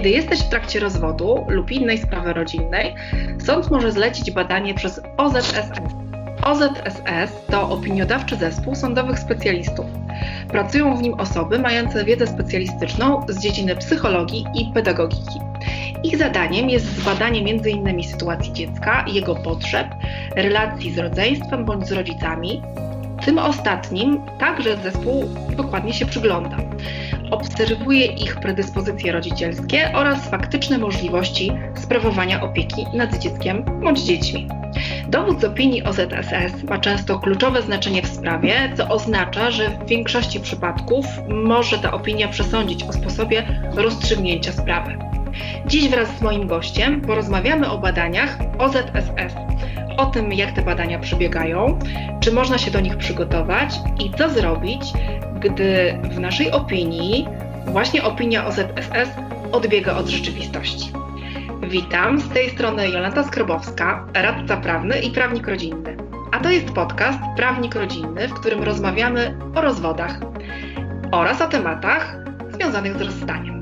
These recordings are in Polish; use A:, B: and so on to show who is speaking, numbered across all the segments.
A: Kiedy jesteś w trakcie rozwodu lub innej sprawy rodzinnej, sąd może zlecić badanie przez OZSS. OZSS to opiniodawczy zespół sądowych specjalistów. Pracują w nim osoby mające wiedzę specjalistyczną z dziedziny psychologii i pedagogiki. Ich zadaniem jest zbadanie m.in. sytuacji dziecka, jego potrzeb, relacji z rodzeństwem bądź z rodzicami. Tym ostatnim także zespół dokładnie się przygląda. Obserwuje ich predyspozycje rodzicielskie oraz faktyczne możliwości sprawowania opieki nad dzieckiem bądź dziećmi. Dowód z opinii OZSS ma często kluczowe znaczenie w sprawie, co oznacza, że w większości przypadków może ta opinia przesądzić o sposobie rozstrzygnięcia sprawy. Dziś wraz z moim gościem porozmawiamy o badaniach OZSS, o tym, jak te badania przebiegają, czy można się do nich przygotować i co zrobić, gdy w naszej opinii właśnie opinia OZSS odbiega od rzeczywistości. Witam, z tej strony Jolanta Skrobowska, radca prawny i prawnik rodzinny. A to jest podcast Prawnik Rodzinny, w którym rozmawiamy o rozwodach oraz o tematach związanych z rozstaniem.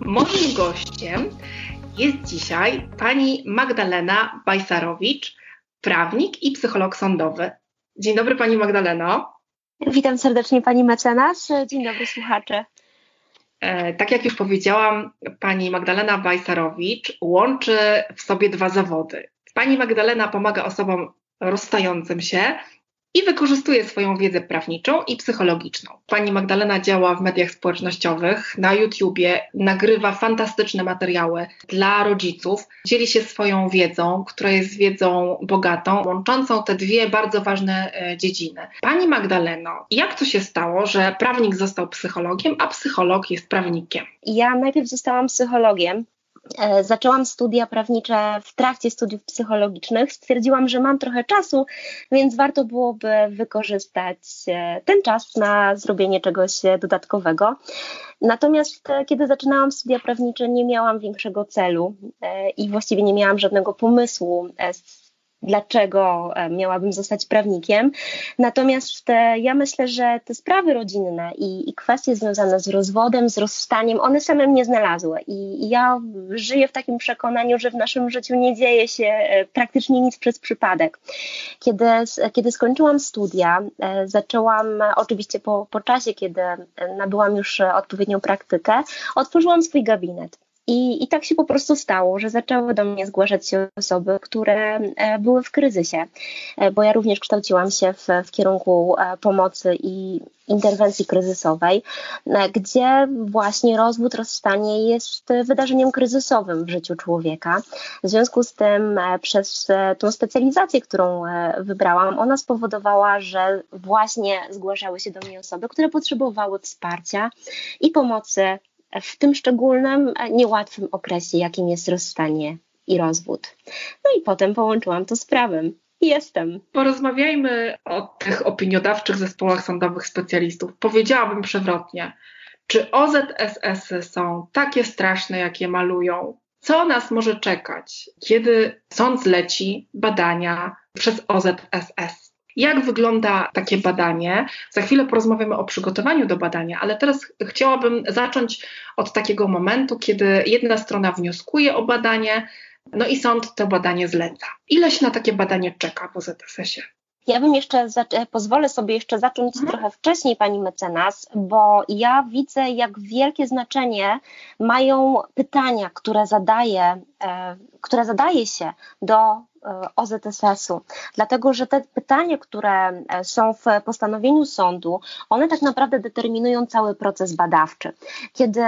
A: Moim gościem jest dzisiaj pani Magdalena Bajsarowicz, prawnik i psycholog sądowy. Dzień dobry pani Magdaleno.
B: Witam serdecznie pani mecenas. Dzień dobry słuchacze.
A: E, tak jak już powiedziałam, pani Magdalena Bajsarowicz łączy w sobie dwa zawody. Pani Magdalena pomaga osobom rozstającym się i wykorzystuje swoją wiedzę prawniczą i psychologiczną. Pani Magdalena działa w mediach społecznościowych, na YouTubie, nagrywa fantastyczne materiały dla rodziców, dzieli się swoją wiedzą, która jest wiedzą bogatą, łączącą te dwie bardzo ważne e, dziedziny. Pani Magdaleno, jak to się stało, że prawnik został psychologiem, a psycholog jest prawnikiem?
B: Ja najpierw zostałam psychologiem, zaczęłam studia prawnicze w trakcie studiów psychologicznych. Stwierdziłam, że mam trochę czasu, więc warto byłoby wykorzystać e, ten czas na zrobienie czegoś dodatkowego. Natomiast e, kiedy zaczynałam studia prawnicze, nie miałam większego celu i właściwie nie miałam żadnego pomysłu dlaczego e, miałabym zostać prawnikiem. Natomiast e, ja myślę, że te sprawy rodzinne i, i kwestie związane z rozwodem, z rozstaniem, one same mnie znalazły. I, ja żyję w takim przekonaniu, że w naszym życiu nie dzieje się e, praktycznie nic przez przypadek. Kiedy, kiedy skończyłam studia, zaczęłam oczywiście po, po czasie, kiedy nabyłam już odpowiednią praktykę, otworzyłam swój gabinet. I, I tak się po prostu stało, że zaczęły do mnie zgłaszać się osoby, które e, były w kryzysie, e, bo ja również kształciłam się w, w kierunku e, pomocy i interwencji kryzysowej, gdzie właśnie rozwód, rozstanie jest wydarzeniem kryzysowym w życiu człowieka. W związku z tym przez tą specjalizację, którą wybrałam, ona spowodowała, że właśnie zgłaszały się do mnie osoby, które potrzebowały wsparcia i pomocy w tym szczególnym, niełatwym okresie, jakim jest rozstanie i rozwód. No i potem połączyłam to z prawem. Jestem.
A: Porozmawiajmy o tych opiniodawczych zespołach sądowych specjalistów. Powiedziałabym przewrotnie. Czy OZSS są takie straszne, jakie malują? Co nas może czekać, kiedy sąd zleci badania przez OZSS? Jak wygląda takie badanie? Za chwilę porozmawiamy o przygotowaniu do badania, ale teraz chciałabym zacząć od takiego momentu, kiedy jedna strona wnioskuje o badanie, no i sąd to badanie zleca. Ile się na takie badanie czeka po ZSS-ie?
B: Ja bym jeszcze, pozwolę sobie jeszcze zacząć mhm. trochę wcześniej, pani mecenas, bo ja widzę, jak wielkie znaczenie mają pytania, które zadaje, e, które zadaje się do e, OZSS-u, dlatego że te pytania, które e, są w postanowieniu sądu, one tak naprawdę determinują cały proces badawczy. Kiedy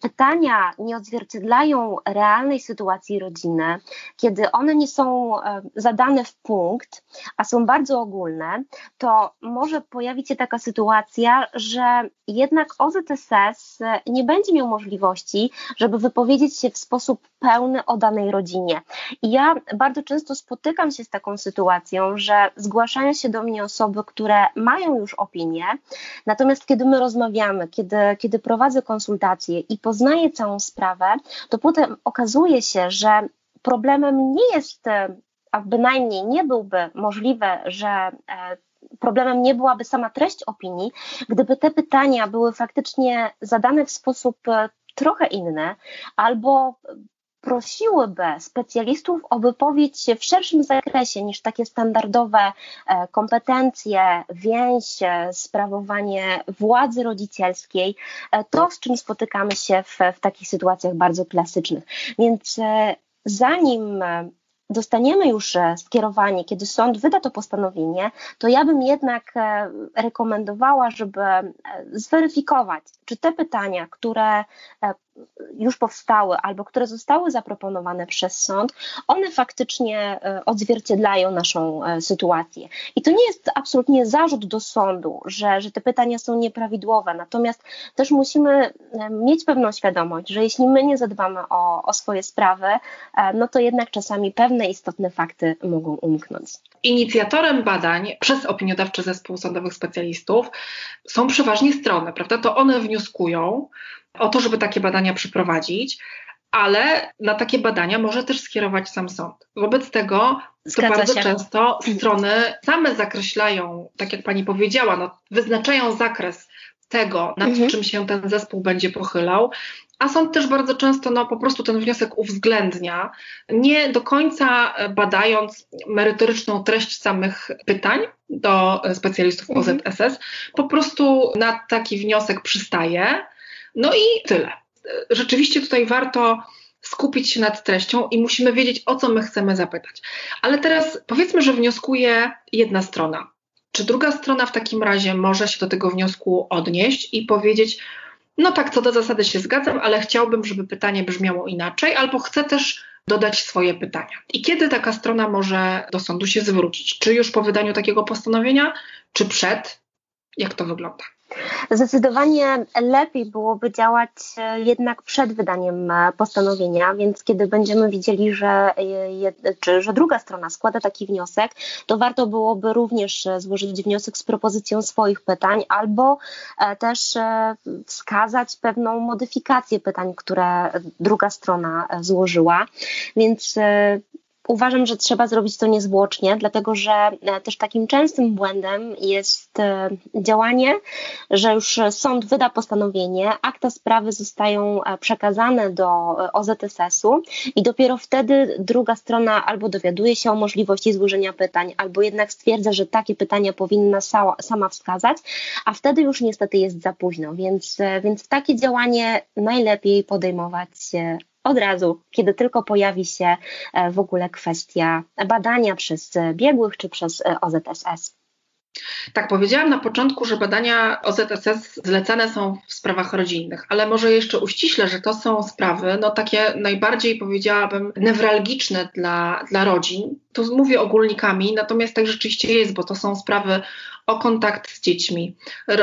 B: pytania nie odzwierciedlają realnej sytuacji rodziny, kiedy one nie są e, zadane w punkt, a są bardzo ogólne, to może pojawić się taka sytuacja, że jednak OZSS nie będzie miał możliwości, żeby wypowiedzieć się w sposób pełny o danej rodzinie. I ja bardzo często spotykam się z taką sytuacją, że zgłaszają się do mnie osoby, które mają już opinię, natomiast kiedy my rozmawiamy, kiedy, kiedy prowadzę konsultacje i poznaję całą sprawę, to potem okazuje się, że problemem nie jest, a bynajmniej nie byłby możliwe, że e, problemem nie byłaby sama treść opinii, gdyby te pytania były faktycznie zadane w sposób trochę inny, albo prosiłyby specjalistów o wypowiedź w szerszym zakresie niż takie standardowe e, kompetencje, więź, e, sprawowanie władzy rodzicielskiej, e, to z czym spotykamy się w, w takich sytuacjach bardzo klasycznych. Więc zanim dostaniemy już skierowanie, kiedy sąd wyda to postanowienie, to ja bym jednak rekomendowała, żeby zweryfikować, czy te pytania, które już powstały albo które zostały zaproponowane przez sąd, one faktycznie e, odzwierciedlają naszą e, sytuację. I to nie jest absolutnie zarzut do sądu, że, że te pytania są nieprawidłowe, natomiast też musimy e, mieć pewną świadomość, że jeśli my nie zadbamy o, o swoje sprawy, no to jednak czasami pewne istotne fakty mogą umknąć.
A: Inicjatorem badań przez opiniodawczy zespół sądowych specjalistów są przeważnie strony, prawda? To one wnioskują, o to, żeby takie badania przeprowadzić, ale na takie badania może też skierować sam sąd. Wobec tego to bardzo się. często strony same zakreślają, tak jak pani powiedziała, no, wyznaczają zakres tego, nad mhm. czym się ten zespół będzie pochylał, a sąd też bardzo często no, po prostu ten wniosek uwzględnia, nie do końca badając merytoryczną treść samych pytań do specjalistów mhm. OZSS, po prostu na taki wniosek przystaje no i tyle. Rzeczywiście tutaj warto skupić się nad treścią i musimy wiedzieć, o co my chcemy zapytać. Ale teraz powiedzmy, że wnioskuje jedna strona. Czy druga strona w takim razie może się do tego wniosku odnieść i powiedzieć, no tak, co do zasady się zgadzam, ale chciałbym, żeby pytanie brzmiało inaczej, albo chcę też dodać swoje pytania. I kiedy taka strona może do sądu się zwrócić? Czy już po wydaniu takiego postanowienia, czy przed? Jak to wygląda?
B: Zdecydowanie lepiej byłoby działać e, jednak przed wydaniem e, postanowienia, więc kiedy będziemy widzieli, że, e, że druga strona składa taki wniosek, to warto byłoby również złożyć wniosek z propozycją swoich pytań albo też wskazać pewną modyfikację pytań, które druga strona złożyła. Więc Uważam, że trzeba zrobić to niezwłocznie, dlatego że e, też takim częstym błędem jest e, działanie, że już sąd wyda postanowienie, akta sprawy zostają e, przekazane do OZSS-u i dopiero wtedy druga strona albo dowiaduje się o możliwości złożenia pytań, albo jednak stwierdza, że takie pytania powinna sama wskazać, a wtedy już niestety jest za późno, więc, więc takie działanie najlepiej podejmować od razu, kiedy tylko pojawi się e, w ogóle kwestia badania przez biegłych czy przez e, OZSS.
A: Tak, powiedziałam na początku, że badania OZSS zlecane są w sprawach rodzinnych, ale może jeszcze uściślę, że to są sprawy, no takie najbardziej powiedziałabym newralgiczne dla, dla rodzin. Tu mówię ogólnikami, natomiast tak rzeczywiście jest, bo to są sprawy o kontakt z dziećmi,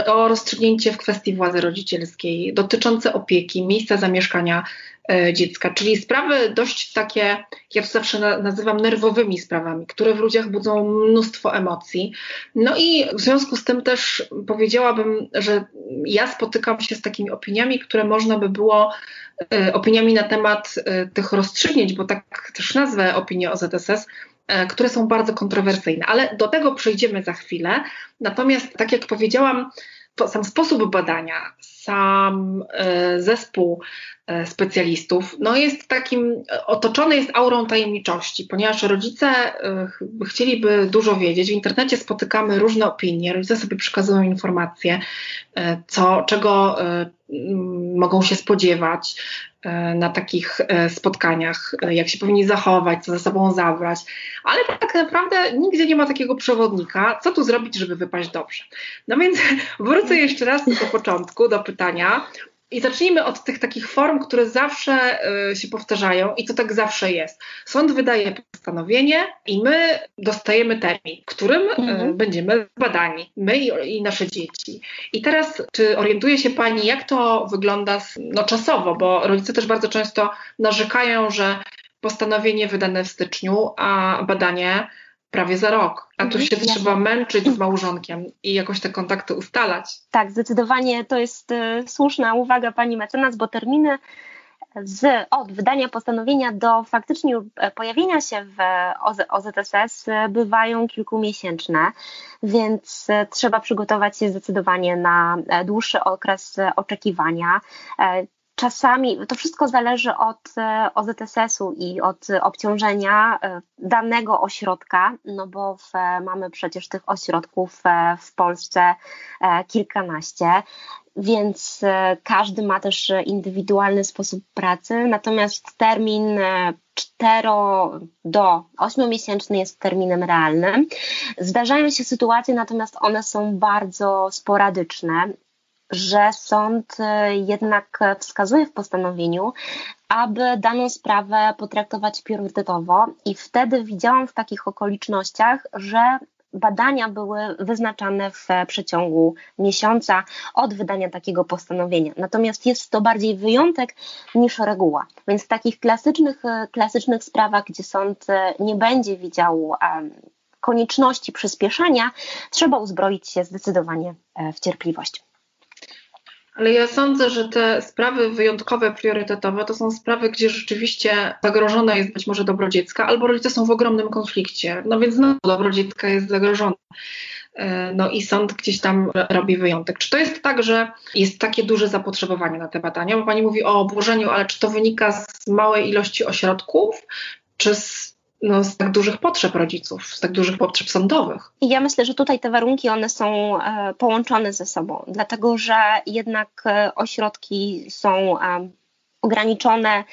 A: o rozstrzygnięcie w kwestii władzy rodzicielskiej, dotyczące opieki, miejsca zamieszkania E, dziecka, czyli sprawy dość takie, ja to zawsze nazywam nerwowymi sprawami, które w ludziach budzą mnóstwo emocji. No i w związku z tym też powiedziałabym, że ja spotykam się z takimi opiniami, które można by było e, opiniami na temat e, tych rozstrzygnięć, bo tak też nazwę opinię o ZSS, które są bardzo kontrowersyjne, ale do tego przejdziemy za chwilę. Natomiast, tak jak powiedziałam, sam sposób badania, sam e, zespół e, specjalistów, no jest takim, otoczony jest aurą tajemniczości, ponieważ rodzice e, chcieliby dużo wiedzieć. W internecie spotykamy różne opinie, rodzice sobie przekazują informacje, co, czego mogą się spodziewać na takich spotkaniach, jak się powinni zachować, co ze sobą zabrać, ale tak naprawdę nigdzie nie ma takiego przewodnika, co tu zrobić, żeby wypaść dobrze. No więc wrócę jeszcze raz do początku, do pytania. I zacznijmy od tych takich form, które zawsze y, się powtarzają i to tak zawsze jest. Sąd wydaje postanowienie i my dostajemy termin, którym y, mhm. będziemy badani, my i, i, nasze dzieci. I teraz, czy orientuje się Pani, jak to wygląda no, czasowo, bo rodzice też bardzo często narzekają, że postanowienie wydane w styczniu, a badanie prawie za rok. A tu mhm, się trzeba męczyć z małżonkiem i jakoś te kontakty ustalać.
B: Tak, zdecydowanie to jest y, słuszna uwaga pani mecenas, bo terminy z, od wydania postanowienia do faktycznie pojawienia się w OZSS bywają kilkumiesięczne, więc trzeba przygotować się zdecydowanie na dłuższy okres oczekiwania. Czasami to wszystko zależy od OZSS-u i od obciążenia danego ośrodka, no bo w, mamy przecież tych ośrodków w Polsce kilkanaście więc e, każdy ma też indywidualny sposób pracy, natomiast termin 4 e, do 8 miesięczny jest terminem realnym. Zdarzają się sytuacje, natomiast one są bardzo sporadyczne, że sąd e, jednak wskazuje w postanowieniu, aby daną sprawę potraktować priorytetowo, i wtedy widziałam w takich okolicznościach, że badania były wyznaczane w przeciągu miesiąca od wydania takiego postanowienia. Natomiast jest to bardziej wyjątek niż reguła. Więc w takich klasycznych, klasycznych sprawach, gdzie sąd nie będzie widział konieczności przyspieszenia, trzeba uzbroić się zdecydowanie e, w cierpliwość.
A: Ale ja sądzę, że te sprawy wyjątkowe, priorytetowe to są sprawy, gdzie rzeczywiście zagrożona jest być może dobro dziecka, albo rodzice są w ogromnym konflikcie. No więc znowu dobro dziecka jest zagrożone. No i sąd gdzieś tam robi wyjątek. Czy to jest tak, że jest takie duże zapotrzebowanie na te badania? Bo pani mówi o obłożeniu, ale czy to wynika z małej ilości ośrodków, czy z no, z tak dużych potrzeb rodziców, z tak dużych potrzeb sądowych.
B: I ja myślę, że tutaj te warunki one są e, połączone ze sobą, dlatego że jednak e, ośrodki są e, ograniczone,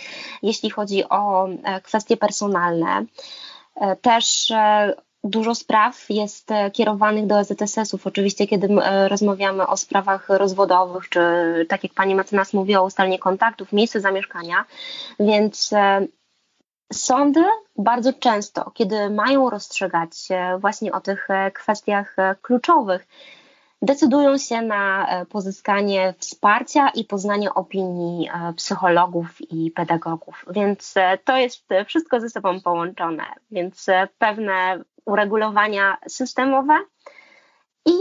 B: jeśli chodzi o kwestie personalne. Też dużo spraw jest kierowanych do EZSS-ów. Oczywiście, kiedy rozmawiamy o sprawach rozwodowych, czy tak jak pani mecenas mówi o ustalenie kontaktów, miejsce zamieszkania, więc Sądy bardzo często, kiedy mają rozstrzygać właśnie o tych e, kwestiach e, kluczowych, decydują się na e, pozyskanie wsparcia i poznanie opinii psychologów i pedagogów. Więc to jest wszystko ze sobą połączone, więc pewne uregulowania systemowe i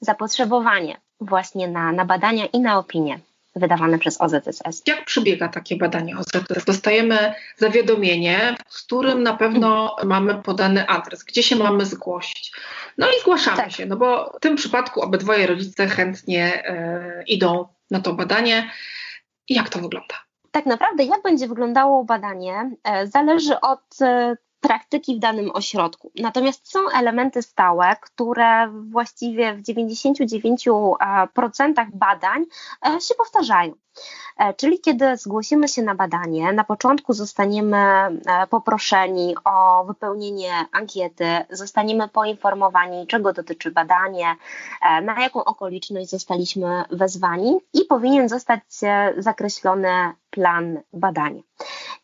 B: zapotrzebowanie właśnie na, na badania i na opinie wydawane przez OZSS.
A: Jak przebiega takie badanie OZSS? Dostajemy zawiadomienie, z którym na pewno mamy podany adres, gdzie się mamy zgłosić. No i zgłaszamy tak. się, no bo w tym przypadku obydwoje rodzice chętnie e, idą na to badanie. Jak to wygląda?
B: Tak naprawdę, jak będzie wyglądało badanie, e, zależy od e, praktyki w danym ośrodku. Natomiast są elementy stałe, które właściwie w 99% badań e, się powtarzają. E, czyli kiedy zgłosimy się na badanie, na początku zostaniemy e, poproszeni o wypełnienie ankiety, zostaniemy poinformowani, czego dotyczy badanie, na jaką okoliczność zostaliśmy wezwani i powinien zostać zakreślony plan badania.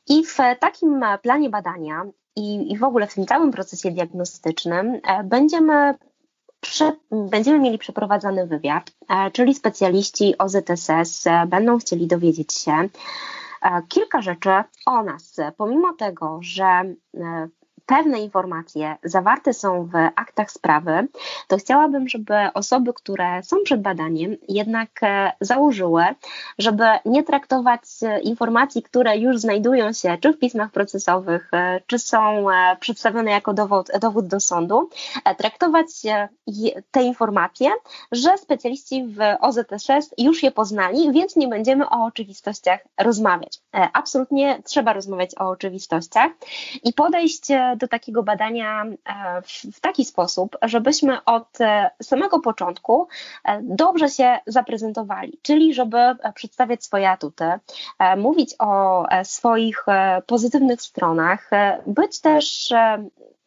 B: I w takim planie badania i, i w ogóle w tym całym procesie diagnostycznym e, będziemy Prze, będziemy mieli przeprowadzany wywiad, e, czyli specjaliści OZSS e, będą chcieli dowiedzieć się kilka rzeczy o nas. Pomimo tego, że pewne informacje zawarte są w aktach sprawy, to chciałabym, żeby osoby, które są przed badaniem, jednak e, założyły, żeby nie traktować e, informacji, które już znajdują się czy w pismach procesowych, e, czy są przedstawione jako dowód, dowód do sądu, traktować te informacje, że specjaliści w OZSS już je poznali, więc nie będziemy o oczywistościach rozmawiać. Absolutnie trzeba rozmawiać o oczywistościach i podejść do takiego badania e, w taki sposób, żebyśmy od e, samego początku e, dobrze się zaprezentowali, czyli żeby przedstawiać swoje atuty, mówić o swoich pozytywnych stronach, być też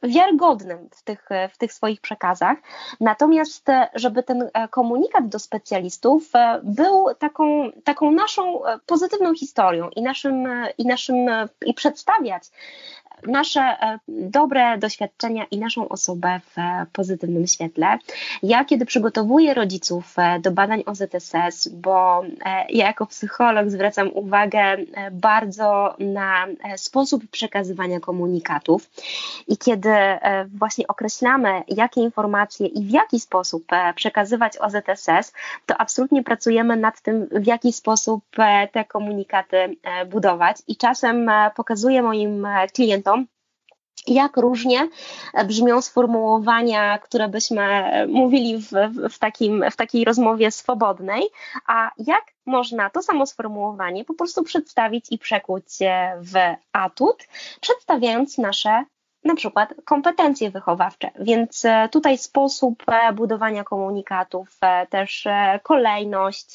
B: wiarygodnym w tych, w tych swoich przekazach. Natomiast, żeby ten komunikat do specjalistów był taką, taką naszą pozytywną historią i naszym, i naszym i przedstawiać nasze e, dobre doświadczenia i naszą osobę w pozytywnym świetle. Ja, kiedy przygotowuję rodziców do badań OZSS, bo ja jako psycholog zwracam uwagę bardzo na sposób przekazywania komunikatów i kiedy właśnie określamy, jakie informacje i w jaki sposób przekazywać OZSS, to absolutnie pracujemy nad tym, w jaki sposób te komunikaty budować i czasem pokazuję moim klientom, jak różnie brzmią sformułowania, które byśmy mówili w, w, takim, w takiej rozmowie swobodnej, a jak można to samo sformułowanie po prostu przedstawić i przekuć w atut, przedstawiając nasze na przykład kompetencje wychowawcze. Więc e, tutaj sposób e, budowania komunikatów, e, też kolejność,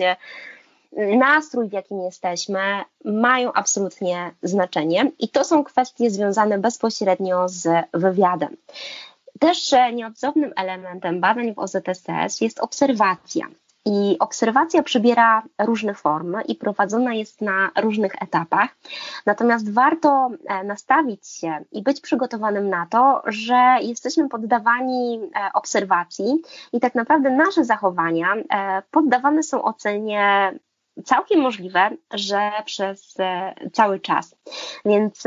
B: nastrój, w jakim jesteśmy, mają absolutnie znaczenie i to są kwestie związane bezpośrednio z wywiadem. Też nieodzownym elementem badań w OZSS jest obserwacja. I obserwacja przybiera różne formy i prowadzona jest na różnych etapach. Natomiast warto e, nastawić się i być przygotowanym na to, że jesteśmy poddawani e, obserwacji i tak naprawdę nasze zachowania e, poddawane są ocenie całkiem możliwe, że przez cały czas. Więc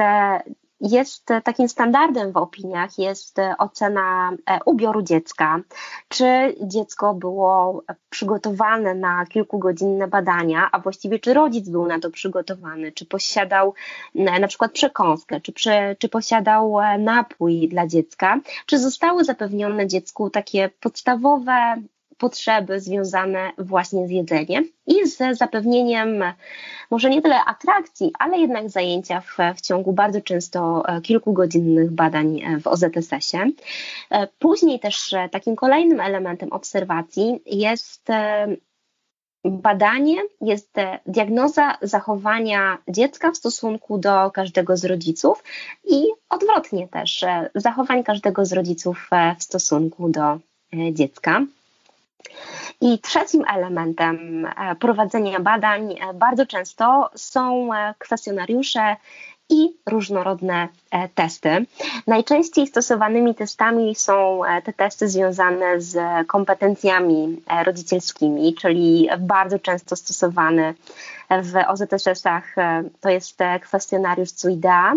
B: jest takim standardem w opiniach jest ocena e, ubioru dziecka, czy dziecko było przygotowane na kilkugodzinne badania, a właściwie czy rodzic był na to przygotowany, czy posiadał e, na przykład przekąskę, czy, czy posiadał e, napój dla dziecka, czy zostały zapewnione dziecku takie podstawowe potrzeby związane właśnie z jedzeniem i z zapewnieniem może nie tyle atrakcji, ale jednak zajęcia w, w ciągu bardzo często e, kilkugodzinnych badań e, w OZSS-ie. E, później też takim kolejnym elementem obserwacji jest badanie, jest diagnoza zachowania dziecka w stosunku do każdego z rodziców i odwrotnie też zachowań każdego z rodziców w stosunku do dziecka. I trzecim elementem e, prowadzenia badań e, bardzo często są e, kwestionariusze i różnorodne testy. Najczęściej stosowanymi testami są te testy związane z kompetencjami rodzicielskimi, czyli bardzo często stosowany w OZSS-ach to jest kwestionariusz CUIDA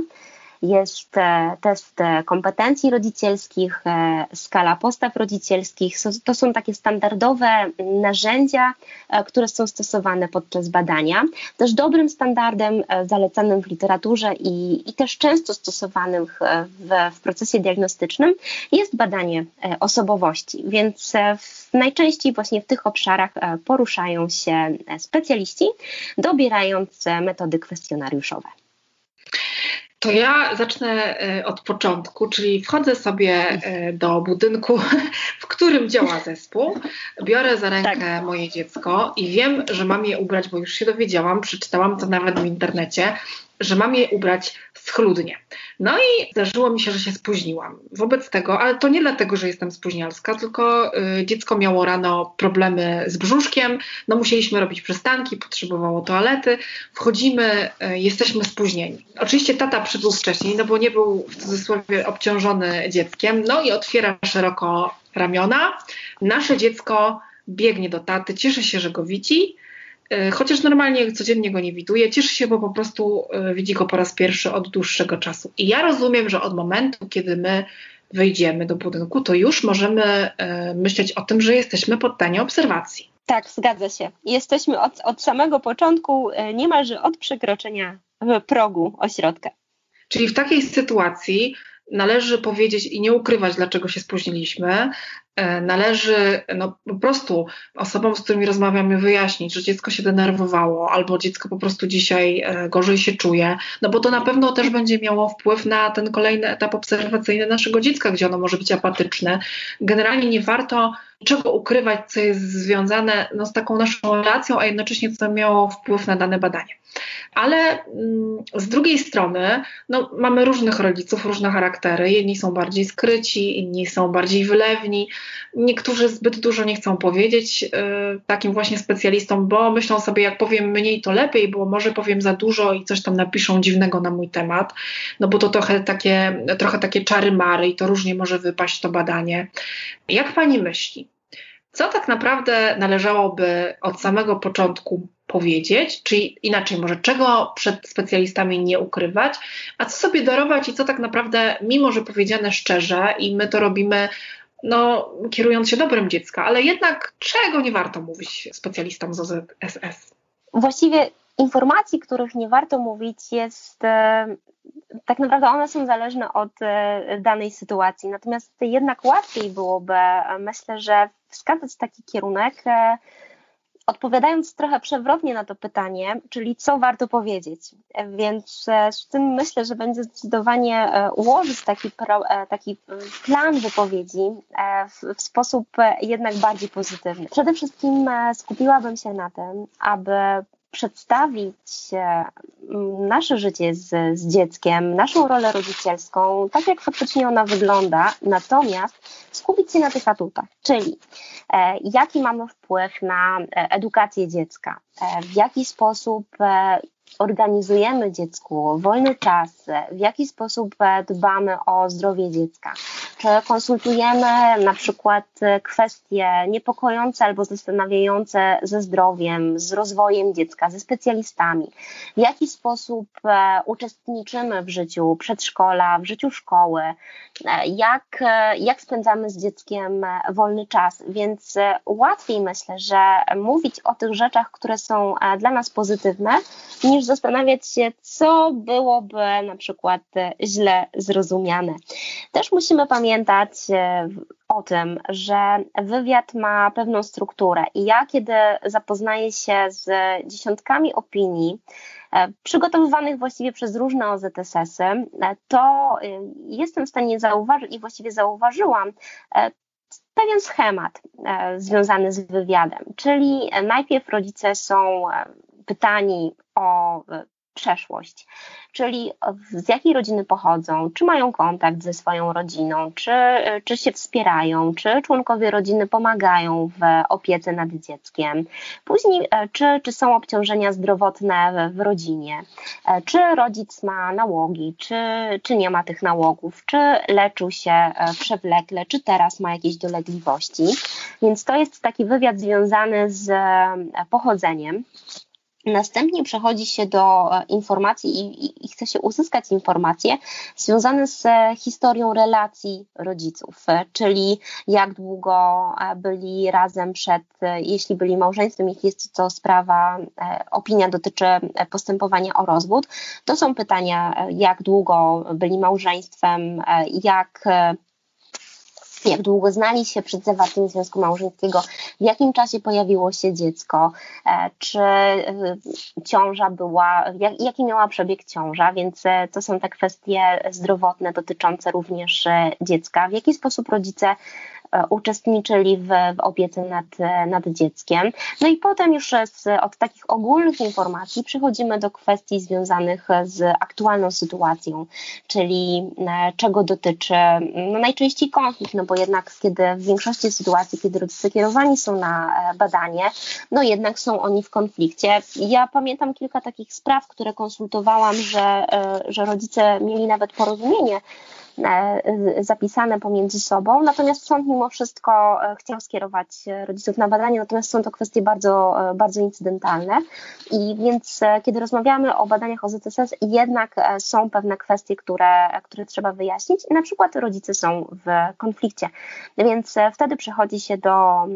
B: jest e, test e, kompetencji rodzicielskich, e, skala postaw rodzicielskich. To są takie standardowe narzędzia, które są stosowane podczas badania. Też dobrym standardem zalecanym w literaturze i, i też często stosowanym w, w procesie diagnostycznym jest badanie osobowości, więc w, najczęściej właśnie w tych obszarach poruszają się specjaliści, dobierając metody kwestionariuszowe.
A: To ja zacznę e, od początku, czyli wchodzę sobie e, do budynku, w którym działa zespół, biorę za rękę tak. moje dziecko i wiem, że mam je ubrać, bo już się dowiedziałam, przeczytałam to nawet w internecie, że mam je ubrać schludnie. No i zdarzyło mi się, że się spóźniłam. Wobec tego, ale to nie dlatego, że jestem spóźnialska, tylko y, dziecko miało rano problemy z brzuszkiem, no musieliśmy robić przystanki, potrzebowało toalety, wchodzimy, y, jesteśmy spóźnieni. Oczywiście tata przybył wcześniej, no bo nie był w cudzysłowie obciążony dzieckiem, no i otwiera szeroko ramiona. Nasze dziecko biegnie do taty, cieszy się, że go widzi, chociaż normalnie codziennie go nie widuje, cieszy się, bo po prostu e, widzi go po raz pierwszy od dłuższego czasu. I ja rozumiem, że od momentu, kiedy my wejdziemy do budynku, to już możemy e, myśleć o tym, że jesteśmy poddani obserwacji.
B: Tak, zgadza się. Jesteśmy od, od samego początku, niemalże od przekroczenia progu ośrodka.
A: Czyli w takiej sytuacji należy powiedzieć i nie ukrywać, dlaczego się spóźnilimy. E, należy no, po prostu osobom, z którymi rozmawiamy, wyjaśnić, że dziecko się denerwowało, albo dziecko po prostu dzisiaj e, gorzej się czuje, no bo to na pewno też będzie miało wpływ na ten kolejny etap obserwacyjny naszego dziecka, gdzie ono może być apatyczne. Generalnie nie warto czego ukrywać, co jest związane no, z taką naszą relacją, a jednocześnie co miało wpływ na dane badanie. Ale mm, z drugiej strony no, mamy różnych rodziców, różne charaktery. Jedni są bardziej skryci, inni są bardziej wylewni. Niektórzy zbyt dużo nie chcą powiedzieć y, takim właśnie specjalistom, bo myślą sobie, jak powiem mniej, to lepiej, bo może powiem za dużo i coś tam napiszą dziwnego na mój temat, no bo to trochę takie, trochę takie czary mary i to różnie może wypaść to badanie. Jak pani myśli? Co tak naprawdę należałoby od samego początku powiedzieć, czyli inaczej, może czego przed specjalistami nie ukrywać, a co sobie darować i co tak naprawdę, mimo że powiedziane szczerze i my to robimy no, kierując się dobrem dziecka, ale jednak czego nie warto mówić specjalistom z OZSS?
B: Właściwie informacji, których nie warto mówić, jest e, tak naprawdę one są zależne od e, danej sytuacji. Natomiast jednak łatwiej byłoby, e, myślę, że wskazać taki kierunek, odpowiadając trochę przewrotnie na to pytanie, czyli co warto powiedzieć. Więc z tym myślę, że będzie zdecydowanie ułożyć taki, pro, taki plan wypowiedzi w sposób jednak bardziej pozytywny. Przede wszystkim skupiłabym się na tym, aby przedstawić mm, nasze życie z, z dzieckiem, naszą rolę rodzicielską, tak jak faktycznie ona wygląda, natomiast skupić się na tych atutach, czyli e, jaki mamy wpływ na e, edukację dziecka, e, w jaki sposób e, organizujemy dziecku wolny czas, w jaki sposób dbamy o zdrowie dziecka. Czy konsultujemy na przykład kwestie niepokojące albo zastanawiające ze zdrowiem, z rozwojem dziecka, ze specjalistami. W jaki sposób e, uczestniczymy w życiu przedszkola, w życiu szkoły, e, jak, e, jak spędzamy z dzieckiem wolny czas. Więc łatwiej myślę, że mówić o tych rzeczach, które są dla nas pozytywne, niż zastanawiać się, co byłoby na przykład źle zrozumiane. Też musimy pamiętać e, o tym, że wywiad ma pewną strukturę. I ja, kiedy zapoznaję się z dziesiątkami opinii, e, przygotowywanych właściwie przez różne OZSS-y, e, to jestem w stanie zauważyć i właściwie zauważyłam pewien schemat związany z wywiadem, czyli najpierw rodzice są pytani o przeszłość, czyli z jakiej rodziny pochodzą, czy mają kontakt ze swoją rodziną, czy, czy się wspierają, czy członkowie rodziny pomagają w opiece nad dzieckiem. Później, e, czy, czy są obciążenia zdrowotne w, w rodzinie, e, czy rodzic ma nałogi, czy, czy nie ma tych nałogów, czy leczył się e, przewlekle, czy teraz ma jakieś dolegliwości. Więc to jest taki wywiad związany z pochodzeniem Następnie przechodzi się do e, informacji i, i, chce się uzyskać informacje związane z e, historią relacji rodziców, e, czyli jak długo byli razem przed, jeśli byli małżeństwem, jeśli jest to sprawa, opinia dotyczy postępowania o rozwód. To są pytania, jak długo byli małżeństwem, jak jak długo znali się przed zawarciem związku małżeńskiego, w jakim czasie pojawiło się dziecko, e, czy e, ciąża była, jaki miała przebieg ciąża, więc e, to są te kwestie zdrowotne dotyczące również dziecka, w jaki sposób rodzice uczestniczyli w, w opiece nad, nad dzieckiem. No i potem już z, od takich ogólnych informacji przechodzimy do kwestii związanych z aktualną sytuacją, czyli czego dotyczy no najczęściej konflikt, no bo jednak kiedy w większości sytuacji, kiedy rodzice kierowani są na e, badanie, no jednak są oni w konflikcie. Ja pamiętam kilka takich spraw, które konsultowałam, że, że rodzice mieli nawet porozumienie E, zapisane pomiędzy sobą. Natomiast sąd mimo wszystko e, chciał skierować rodziców na badanie, natomiast są to kwestie bardzo, e, bardzo incydentalne. I więc kiedy rozmawiamy o badaniach OZSS, jednak są pewne kwestie, które, które trzeba wyjaśnić. Na przykład rodzice są w konflikcie. Więc wtedy przychodzi się do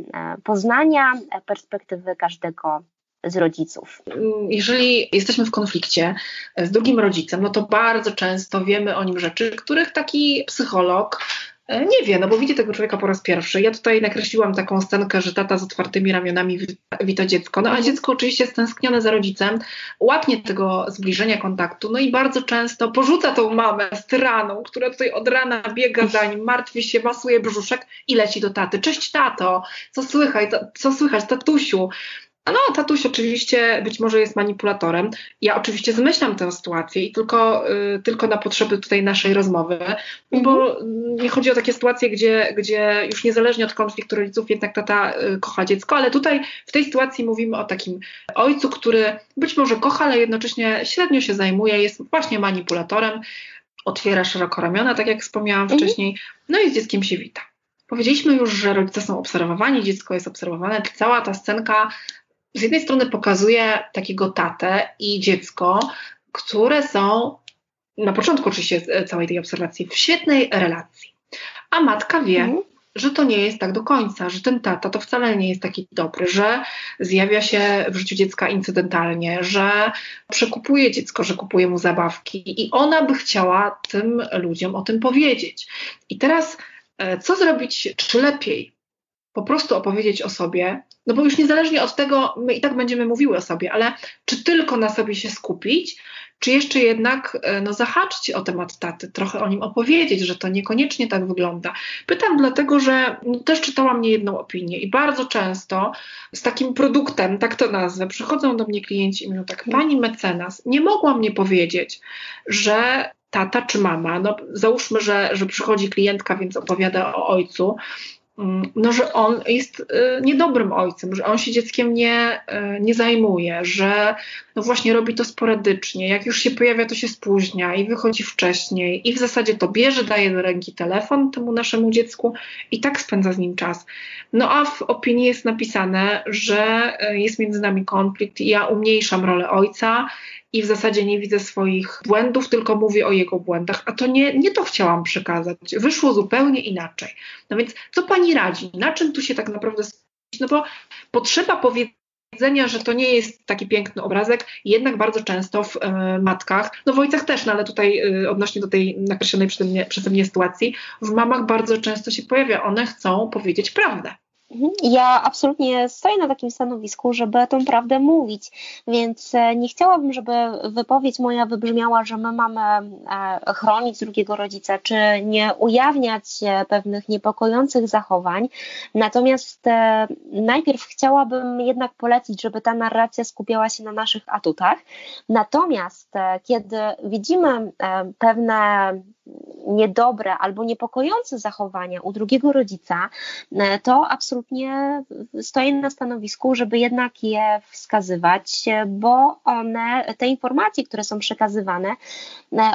B: poznania perspektywy każdego z rodziców.
A: Jeżeli jesteśmy w konflikcie z drugim rodzicem, no to bardzo często wiemy o nim rzeczy, których taki psycholog e, nie wie, no bo widzi tego człowieka po raz pierwszy. Ja tutaj nakreśliłam taką scenkę, że tata z otwartymi ramionami wita dziecko, no a dziecko oczywiście stęsknione za rodzicem, łapnie tego zbliżenia kontaktu, no i bardzo często porzuca tą mamę z tyraną, która tutaj od rana biega za nim, martwi się, masuje brzuszek i leci do taty. Cześć tato, co słychać, co słychać, tatusiu? No, tatuś oczywiście być może jest manipulatorem. Ja oczywiście zmyślam tę sytuację i tylko, y, tylko na potrzeby tutaj naszej rozmowy, mhm. bo nie chodzi o takie sytuacje, gdzie, gdzie już niezależnie od konfliktu rodziców jednak tata y, kocha dziecko, ale tutaj w tej sytuacji mówimy o takim ojcu, który być może kocha, ale jednocześnie średnio się zajmuje, jest właśnie manipulatorem, otwiera szeroko ramiona, tak jak wspomniałam mhm. wcześniej, no i z dzieckiem się wita. Powiedzieliśmy już, że rodzice są obserwowani, dziecko jest obserwowane. Cała ta scenka z jednej strony pokazuje takiego tatę i dziecko, które są na początku oczywiście całej tej obserwacji w świetnej relacji. A matka wie, mhm. że to nie jest tak do końca, że ten tata to wcale nie jest taki dobry, że zjawia się w życiu dziecka incydentalnie, że przekupuje dziecko, że kupuje mu zabawki i ona by chciała tym ludziom o tym powiedzieć. I teraz e, co zrobić, czy lepiej po prostu opowiedzieć o sobie, no bo już niezależnie od tego, my i tak będziemy mówiły o sobie, ale czy tylko na sobie się skupić, czy jeszcze jednak e, no, zahaczyć o temat taty, trochę o nim opowiedzieć, że to niekoniecznie tak wygląda. Pytam dlatego, że no, też czytałam niejedną opinię i bardzo często z takim produktem, tak to nazwę, przychodzą do mnie klienci i mówią tak, pani mecenas, nie mogła mnie powiedzieć, że tata czy mama, no załóżmy, że, że przychodzi klientka, więc opowiada o ojcu, no, że on jest y, niedobrym ojcem, że on się dzieckiem nie, y, nie zajmuje, że no właśnie robi to sporadycznie, jak już się pojawia, to się spóźnia i wychodzi wcześniej i w zasadzie to bierze, daje do ręki telefon temu naszemu dziecku i tak spędza z nim czas. No a w opinii jest napisane, że y, jest między nami konflikt i ja umniejszam rolę ojca i w zasadzie nie widzę swoich błędów, tylko mówię o jego błędach, a to nie, nie to chciałam przekazać. Wyszło zupełnie inaczej. No więc co pani radzi? Na czym tu się tak naprawdę skupić? No bo potrzeba powiedzenia, że to nie jest taki piękny obrazek, jednak bardzo często w e, matkach, no w ojcach też, no ale tutaj e, odnośnie do tej nakreślonej przeze mnie, przeze mnie sytuacji, w mamach bardzo często się pojawia, one chcą powiedzieć prawdę.
B: Mhm. Ja absolutnie stoję na takim stanowisku, żeby tą prawdę mówić, więc e, nie chciałabym, żeby wypowiedź moja wybrzmiała, że my mamy e, chronić drugiego rodzica, czy nie ujawniać pewnych niepokojących zachowań. Natomiast e, najpierw chciałabym jednak polecić, żeby ta narracja skupiała się na naszych atutach. Natomiast kiedy widzimy pewne niedobre albo niepokojące zachowania u drugiego rodzica, to absolutnie stoję na stanowisku, żeby jednak je wskazywać, bo one, te informacje, które są przekazywane,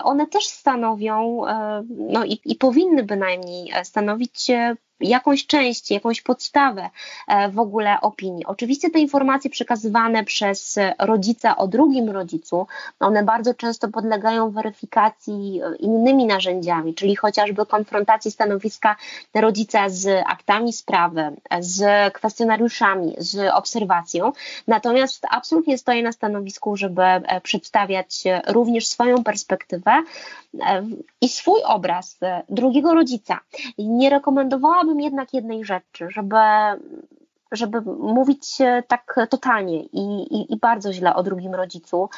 B: one też stanowią, no i, i powinny bynajmniej stanowić jakąś część, jakąś podstawę e, w ogóle opinii. Oczywiście te informacje przekazywane przez rodzica o drugim rodzicu, one bardzo często podlegają weryfikacji innymi narzędziami, czyli chociażby konfrontacji stanowiska rodzica z aktami sprawy, z kwestionariuszami, z obserwacją. Natomiast absolutnie stoję na stanowisku, żeby e, przedstawiać również swoją perspektywę e, i swój obraz drugiego rodzica. Nie rekomendowałabym jednak jednej rzeczy, żeby żeby mówić tak totalnie i, i, i, bardzo źle o drugim rodzicu,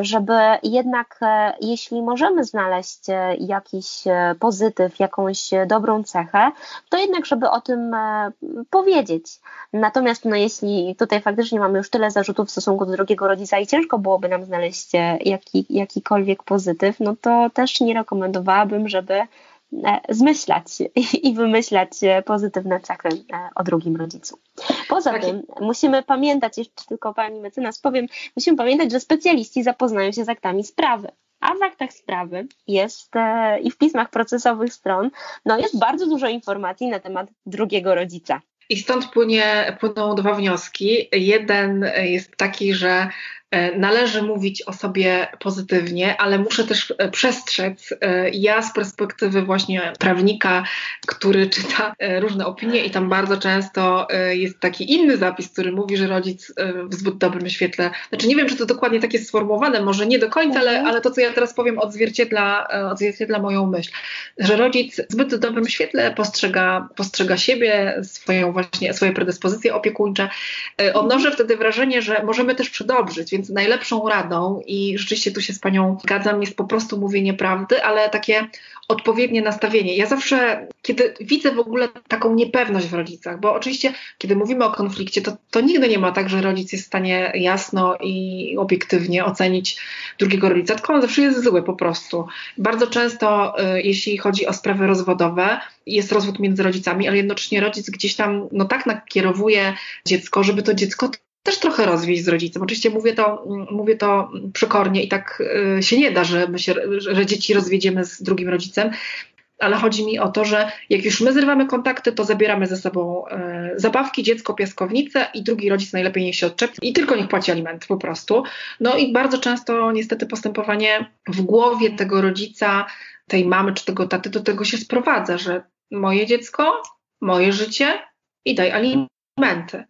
B: żeby jednak, e, jeśli możemy znaleźć e, jakiś e, pozytyw, jakąś dobrą cechę, to jednak, żeby o tym powiedzieć. Natomiast, no, jeśli tutaj faktycznie mamy już tyle zarzutów w stosunku do drugiego rodzica i ciężko byłoby nam znaleźć jaki, jakikolwiek pozytyw, no to też nie rekomendowałabym, żeby zmyślać i wymyślać pozytywne cechy e, o drugim rodzicu. Poza tak. tym musimy pamiętać, jeszcze tylko pani mecenas powiem, musimy pamiętać, że specjaliści zapoznają się z aktami sprawy. A w aktach sprawy jest e, i w pismach procesowych stron no jest bardzo dużo informacji na temat drugiego rodzica.
A: I stąd płynie, płyną dwa wnioski. Jeden jest taki, że E, należy mówić o sobie pozytywnie, ale muszę też e, przestrzec. E, ja z perspektywy właśnie prawnika, który czyta różne opinie i tam bardzo często jest taki inny zapis, który mówi, że rodzic w zbyt dobrym świetle, znaczy nie wiem, czy to dokładnie tak jest sformułowane, może nie do końca, ale, mhm. ale to, co ja teraz powiem, odzwierciedla, odzwierciedla moją myśl, że rodzic w zbyt dobrym świetle postrzega, postrzega siebie, swoją właśnie, swoje predyspozycje opiekuńcze. Odnoszę wtedy wrażenie, że możemy też przedobrzyć, więc najlepszą radą i rzeczywiście tu się z Panią zgadzam, jest po prostu mówienie prawdy, ale takie odpowiednie nastawienie. Ja zawsze, kiedy widzę w ogóle taką niepewność w rodzicach, bo oczywiście, kiedy mówimy o konflikcie, to, to nigdy nie ma tak, że rodzic jest w stanie jasno i obiektywnie ocenić drugiego rodzica, tylko on zawsze jest zły po prostu. Bardzo często, y, jeśli chodzi o sprawy rozwodowe, jest rozwód między rodzicami, ale jednocześnie rodzic gdzieś tam no tak nakierowuje dziecko, żeby to dziecko też trochę rozwieść z rodzicem. Oczywiście mówię to, mówię to przekornie i tak y, się nie da, że, my się, że dzieci rozwiedziemy z drugim rodzicem, ale chodzi mi o to, że jak już my zrywamy kontakty, to zabieramy ze sobą e, zabawki, dziecko, piaskownicę i drugi rodzic najlepiej niech się odczepi i tylko niech płaci aliment po prostu. No i bardzo często niestety postępowanie w głowie tego rodzica, tej mamy czy tego taty do tego się sprowadza, że moje dziecko, moje życie i daj alimenty.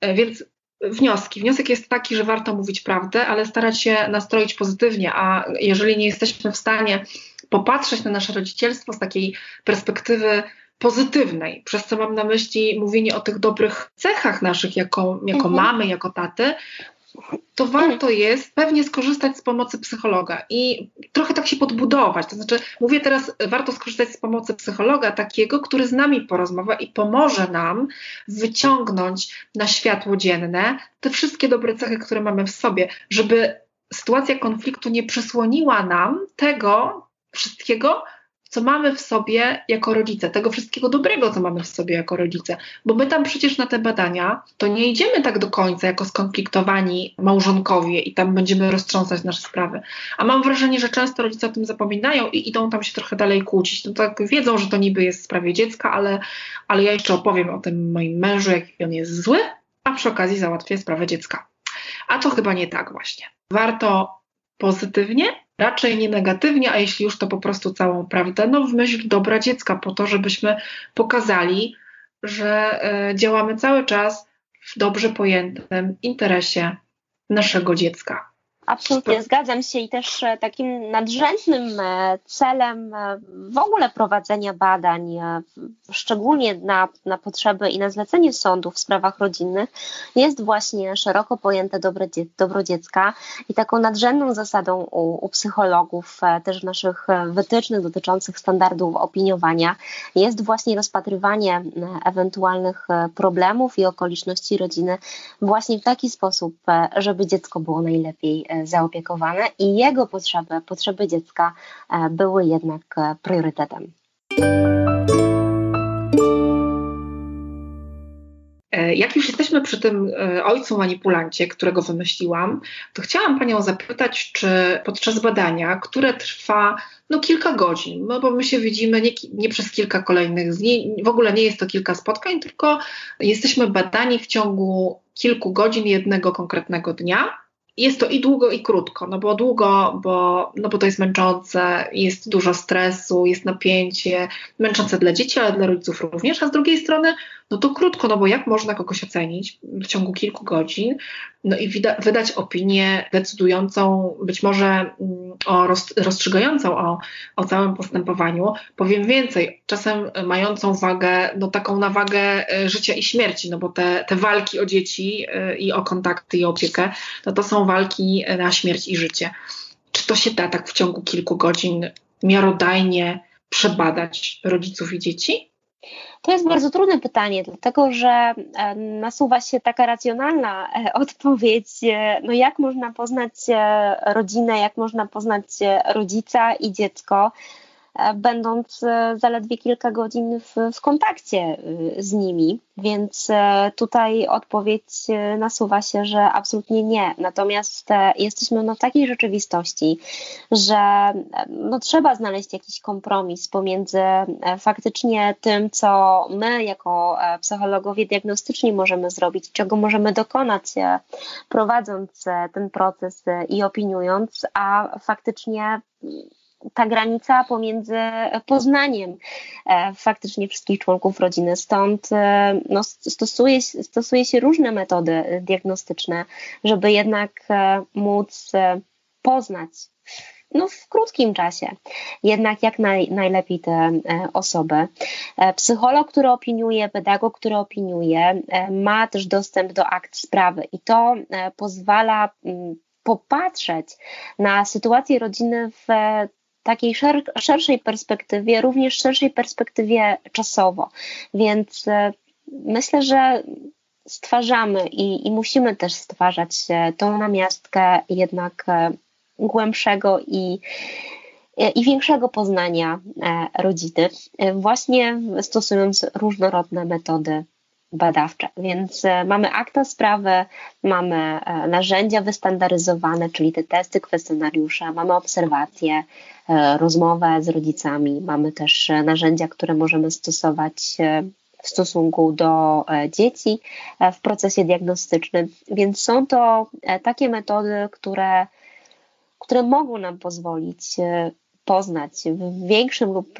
A: E, więc wnioski. Wniosek jest taki, że warto mówić prawdę, ale starać się nastroić pozytywnie, a jeżeli nie jesteśmy w stanie popatrzeć na nasze rodzicielstwo z takiej perspektywy pozytywnej, przez co mam na myśli mówienie o tych dobrych cechach naszych jako, jako mhm. mamy, jako taty, to warto jest pewnie skorzystać z pomocy psychologa i trochę tak się podbudować. To znaczy, mówię teraz, warto skorzystać z pomocy psychologa takiego, który z nami porozmawia i pomoże nam wyciągnąć na światło dzienne te wszystkie dobre cechy, które mamy w sobie, żeby sytuacja konfliktu nie przysłoniła nam tego wszystkiego, co mamy w sobie jako rodzice, tego wszystkiego dobrego, co mamy w sobie jako rodzice. Bo my tam przecież na te badania to nie idziemy tak do końca jako skonfliktowani małżonkowie i tam będziemy roztrząsać nasze sprawy. A mam wrażenie, że często rodzice o tym zapominają i idą tam się trochę dalej kłócić. No tak wiedzą, że to niby jest w sprawie dziecka, ale, ale ja jeszcze opowiem o tym moim mężu, jaki on jest zły, a przy okazji załatwię sprawę dziecka. A to chyba nie tak właśnie. Warto pozytywnie, raczej nie negatywnie, a jeśli już to po prostu całą prawdę, no w myśl dobra dziecka, po to, żebyśmy pokazali, że e, działamy cały czas w dobrze pojętym interesie naszego dziecka.
B: Absolutnie, zgadzam się i też e, takim nadrzędnym e, celem e, w ogóle prowadzenia badań, szczególnie na, na potrzeby i na zlecenie sądów w sprawach rodzinnych, jest właśnie szeroko pojęte dobro, dobro dziecka i taką nadrzędną zasadą u, u psychologów, też w naszych wytycznych dotyczących standardów opiniowania, jest właśnie rozpatrywanie ewentualnych problemów i okoliczności rodziny właśnie w taki sposób, żeby dziecko było najlepiej zaopiekowane i jego potrzeby, potrzeby dziecka e, były jednak e, priorytetem.
A: E, jak już jesteśmy przy tym ojcu manipulancie, którego wymyśliłam, to chciałam Panią zapytać, czy podczas badania, które trwa no, kilka godzin, no bo my się widzimy nie, nie przez kilka kolejnych dni, w ogóle nie jest to kilka spotkań, tylko jesteśmy badani w ciągu kilku godzin jednego konkretnego dnia jest to i długo, i krótko. No bo długo, bo, no bo to jest męczące, jest dużo stresu, jest napięcie, męczące dla dzieci, ale dla rodziców również. A z drugiej strony, no to krótko, no bo jak można kogoś ocenić w ciągu kilku godzin, no i wydać opinię decydującą, być może mm, o roz- rozstrzygającą o, o całym postępowaniu. Powiem więcej, czasem mającą wagę, no taką na wagę e, życia i śmierci, no bo te, te walki o dzieci e, i o kontakty i opiekę, no to są walki na śmierć i życie. Czy to się da tak w ciągu kilku godzin miarodajnie przebadać rodziców i dzieci?
B: To jest bardzo trudne pytanie, dlatego że e, nasuwa się taka racjonalna e, odpowiedź, e, no jak można poznać rodzinę, jak można poznać rodzica i dziecko, E, będąc e, zaledwie kilka godzin w, w kontakcie e, z nimi. Więc tutaj odpowiedź nasuwa się, że absolutnie nie. Natomiast jesteśmy no w takiej rzeczywistości, że no trzeba znaleźć jakiś kompromis pomiędzy faktycznie tym, co my jako psychologowie diagnostyczni możemy zrobić, czego możemy dokonać prowadząc ten proces i opiniując, a faktycznie ta granica pomiędzy poznaniem e, faktycznie wszystkich członków rodziny. Stąd e, no, stosuje, stosuje się różne metody diagnostyczne, żeby jednak e, móc poznać no, w krótkim czasie, jednak jak naj, najlepiej te osoby. Psycholog, który opiniuje, pedagog, który opiniuje, ma też dostęp do akt sprawy i to pozwala popatrzeć na sytuację rodziny w takiej szer szerszej perspektywie, również szerszej perspektywie czasowo. Więc e, myślę, że stwarzamy i, i musimy też stwarzać tą namiastkę jednak e, głębszego i, i większego poznania e, rodziny, właśnie stosując różnorodne metody badawcze. Więc e, mamy akta sprawy, mamy e, narzędzia wystandaryzowane, czyli te testy, kwestionariusze, mamy obserwacje, e, rozmowę z rodzicami, mamy też narzędzia, które możemy stosować w stosunku do dzieci w procesie diagnostycznym. Więc są to takie metody, które, które mogą nam pozwolić poznać w większym lub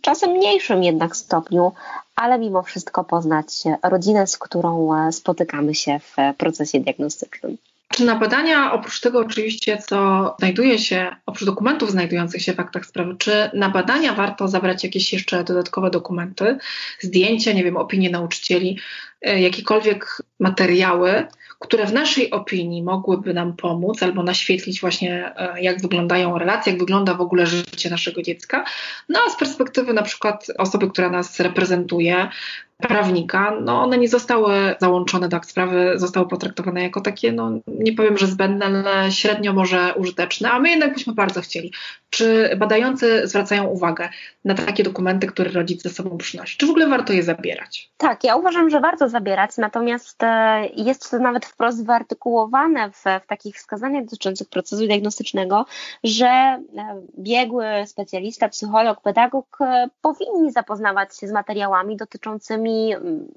B: czasem mniejszym jednak stopniu, ale mimo wszystko poznać rodzinę, z którą e, spotykamy się w procesie diagnostycznym.
A: Czy na badania, oprócz tego oczywiście, co znajduje się, oprócz dokumentów znajdujących się w aktach sprawy, czy na badania warto zabrać jakieś jeszcze dodatkowe dokumenty, zdjęcia, nie wiem, opinie nauczycieli, e, jakiekolwiek materiały, które w naszej opinii mogłyby nam pomóc albo naświetlić właśnie, e, jak wyglądają relacje, jak wygląda w ogóle życie naszego dziecka. No a z perspektywy na przykład osoby, która nas reprezentuje, prawnika, no one nie zostały załączone do akt sprawy, zostały potraktowane jako takie, no nie powiem, że zbędne, ale średnio może użyteczne, a my jednak byśmy bardzo chcieli. Czy badający zwracają uwagę na takie dokumenty, które rodzic ze sobą przynosi? Czy w ogóle warto je zabierać?
B: Tak, ja uważam, że warto zabierać, natomiast e, jest to nawet wprost wyartykułowane w, w takich wskazaniach dotyczących procesu diagnostycznego, że e, biegły specjalista, psycholog, pedagog e, powinni zapoznawać się z materiałami dotyczącymi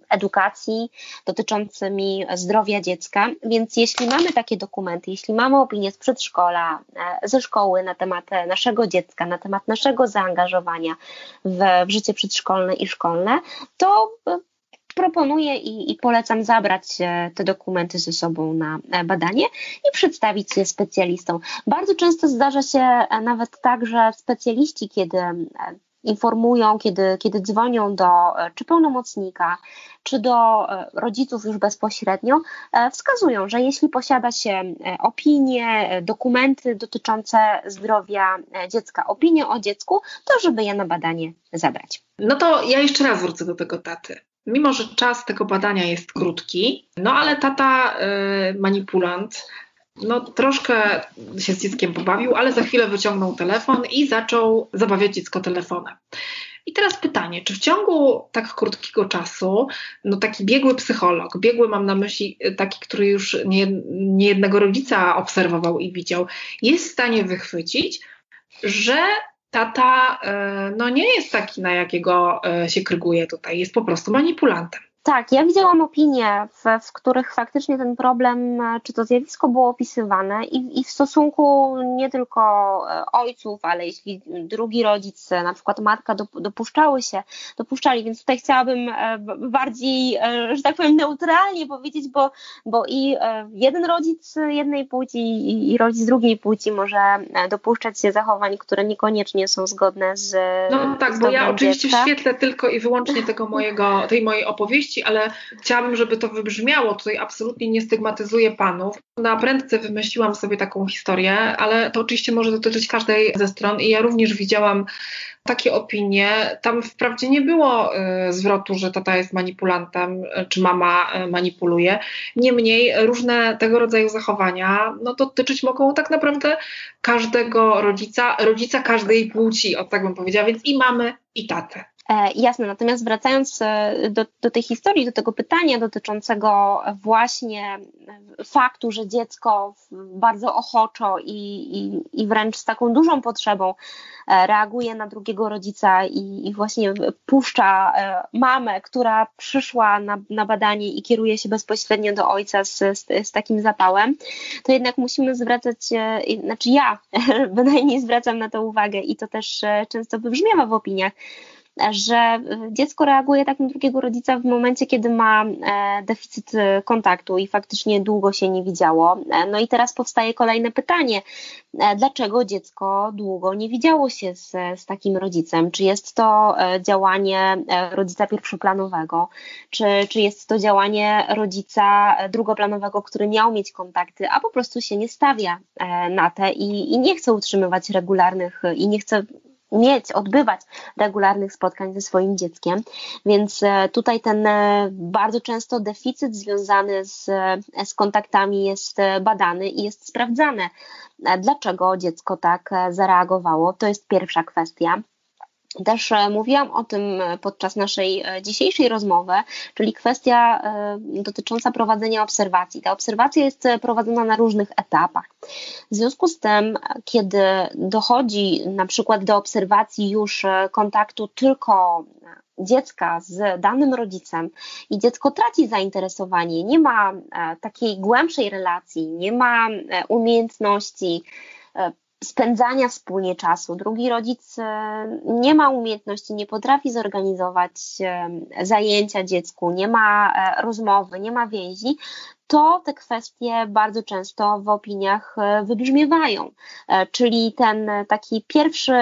B: edukacji, dotyczącymi zdrowia dziecka. Więc jeśli mamy takie dokumenty, jeśli mamy opinię z przedszkola, ze szkoły na temat naszego dziecka, na temat naszego zaangażowania w, w życie przedszkolne i szkolne, to proponuję i, i, polecam zabrać e, te dokumenty ze sobą na badanie i przedstawić je specjalistom. Bardzo często zdarza się nawet tak, że specjaliści, kiedy informują, kiedy, kiedy dzwonią do e, czy pełnomocnika, czy do e, rodziców już bezpośrednio, e, wskazują, że jeśli posiada się opinie, dokumenty dotyczące zdrowia dziecka, opinie o dziecku, to żeby je na badanie zabrać.
A: No to ja jeszcze raz wrócę do tego taty. Mimo, że czas tego badania jest krótki, no ale tata y, manipulant no troszkę się z dzieckiem pobawił, ale za chwilę wyciągnął telefon i zaczął zabawiać dziecko telefonem. I teraz pytanie, czy w ciągu tak krótkiego czasu, no taki biegły psycholog, biegły mam na myśli taki, który już nie, nie jednego rodzica obserwował i widział, jest w stanie wychwycić, że tata e, no nie jest taki, na jakiego e, się kryguje tutaj, jest po prostu manipulantem.
B: Tak, ja widziałam opinie, w, w, których faktycznie ten problem, e, czy to zjawisko było opisywane i, i, w stosunku nie tylko e, ojców, ale jeśli drugi rodzic, e, na przykład matka dopuszczały się, dopuszczali, więc tutaj chciałabym bardziej, że tak powiem, neutralnie powiedzieć, bo, bo i jeden rodzic jednej płci i, i rodzic drugiej płci może dopuszczać się zachowań, które niekoniecznie są zgodne z.
A: No tak,
B: z
A: bo ja oczywiście
B: dziecka.
A: w świetle tylko i wyłącznie tego mojego, tej mojej opowieści, ale chciałabym, żeby to wybrzmiało. Tutaj absolutnie nie stygmatyzuję panów. Na prędce wymyśliłam sobie taką historię, ale to oczywiście może dotyczyć każdej ze stron i ja również widziałam takie opinie. Tam wprawdzie nie było y, zwrotu, że tata jest manipulantem, y, czy mama y, manipuluje. Niemniej różne tego rodzaju zachowania no, dotyczyć mogą tak naprawdę każdego rodzica, rodzica każdej płci, o tak bym powiedziała, więc i mamy, i tatę.
B: E, jasne, natomiast wracając e, do, do tej historii, do tego pytania dotyczącego właśnie faktu, że dziecko bardzo ochoczo i, i, i wręcz z taką dużą potrzebą e, reaguje na drugiego rodzica i, i właśnie puszcza mamę, która przyszła na, na badanie i kieruje się bezpośrednio do ojca z, z, z takim zapałem, to jednak musimy zwracać, znaczy ja bynajmniej zwracam na to uwagę i to też często wybrzmiewa w opiniach, że dziecko reaguje tak na drugiego rodzica w momencie, kiedy ma deficyt kontaktu i faktycznie długo się nie widziało. No i teraz powstaje kolejne pytanie, dlaczego dziecko długo nie widziało się z, z takim rodzicem? Czy jest to działanie rodzica pierwszoplanowego, czy, czy jest to działanie rodzica drugoplanowego, który miał mieć kontakty, a po prostu się nie stawia na te i, i nie chce utrzymywać regularnych i nie chce mieć, odbywać regularnych spotkań ze swoim dzieckiem. Więc e, tutaj ten e, bardzo często deficyt związany z, z kontaktami jest e, badany i jest sprawdzany. Dlaczego dziecko tak zareagowało? To jest pierwsza kwestia. Też e, mówiłam o tym e, podczas naszej e, dzisiejszej rozmowy, czyli kwestia dotycząca prowadzenia obserwacji. Ta obserwacja jest prowadzona na różnych etapach. W związku z tym, kiedy dochodzi na przykład do obserwacji już kontaktu tylko dziecka z danym rodzicem i dziecko traci zainteresowanie, nie ma takiej głębszej relacji, nie ma umiejętności spędzania wspólnie czasu. Drugi rodzic e, nie ma umiejętności, nie potrafi zorganizować e, zajęcia dziecku, nie ma e, rozmowy, nie ma więzi, to te kwestie bardzo często w opiniach wybrzmiewają. Czyli ten taki pierwszy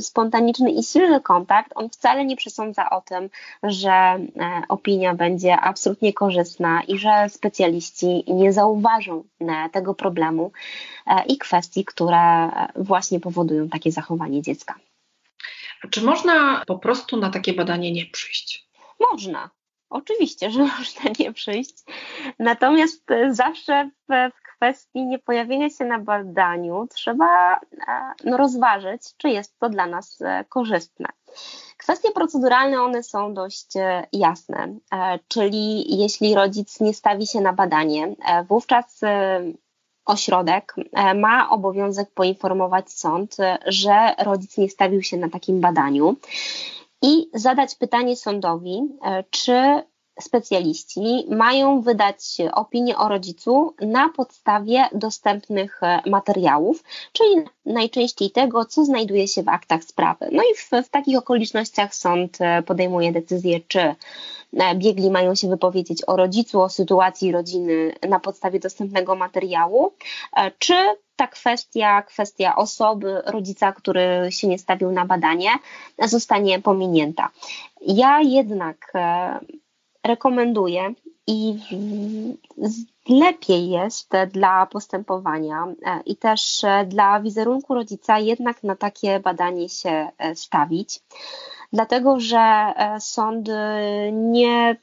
B: spontaniczny i silny kontakt, on wcale nie przesądza o tym, że opinia będzie absolutnie korzystna i że specjaliści nie zauważą tego problemu. E, i kwestii, które właśnie powodują takie zachowanie dziecka.
A: Czy można po prostu na takie badanie nie przyjść?
B: Można. Oczywiście, że można nie przyjść. Natomiast zawsze w, kwestii niepojawienia się na badaniu trzeba e, no, rozważyć, czy jest to dla nas e, korzystne. Kwestie proceduralne, one są dość jasne, czyli jeśli rodzic nie stawi się na badanie, wówczas ośrodek e, ma obowiązek poinformować sąd, e, że rodzic nie stawił się na takim badaniu i zadać pytanie sądowi, e, czy specjaliści mają wydać opinię o rodzicu na podstawie dostępnych materiałów, czyli najczęściej tego, co znajduje się w aktach sprawy. No i w, w takich okolicznościach sąd podejmuje decyzję, czy E, biegli mają się wypowiedzieć o rodzicu, o sytuacji rodziny na podstawie dostępnego materiału, e, czy ta kwestia, kwestia osoby, rodzica, który się nie stawił na badanie, zostanie pominięta. Ja jednak e, rekomenduję i lepiej jest dla postępowania i też dla wizerunku rodzica jednak na takie badanie się stawić. Dlatego że e, sądy nie,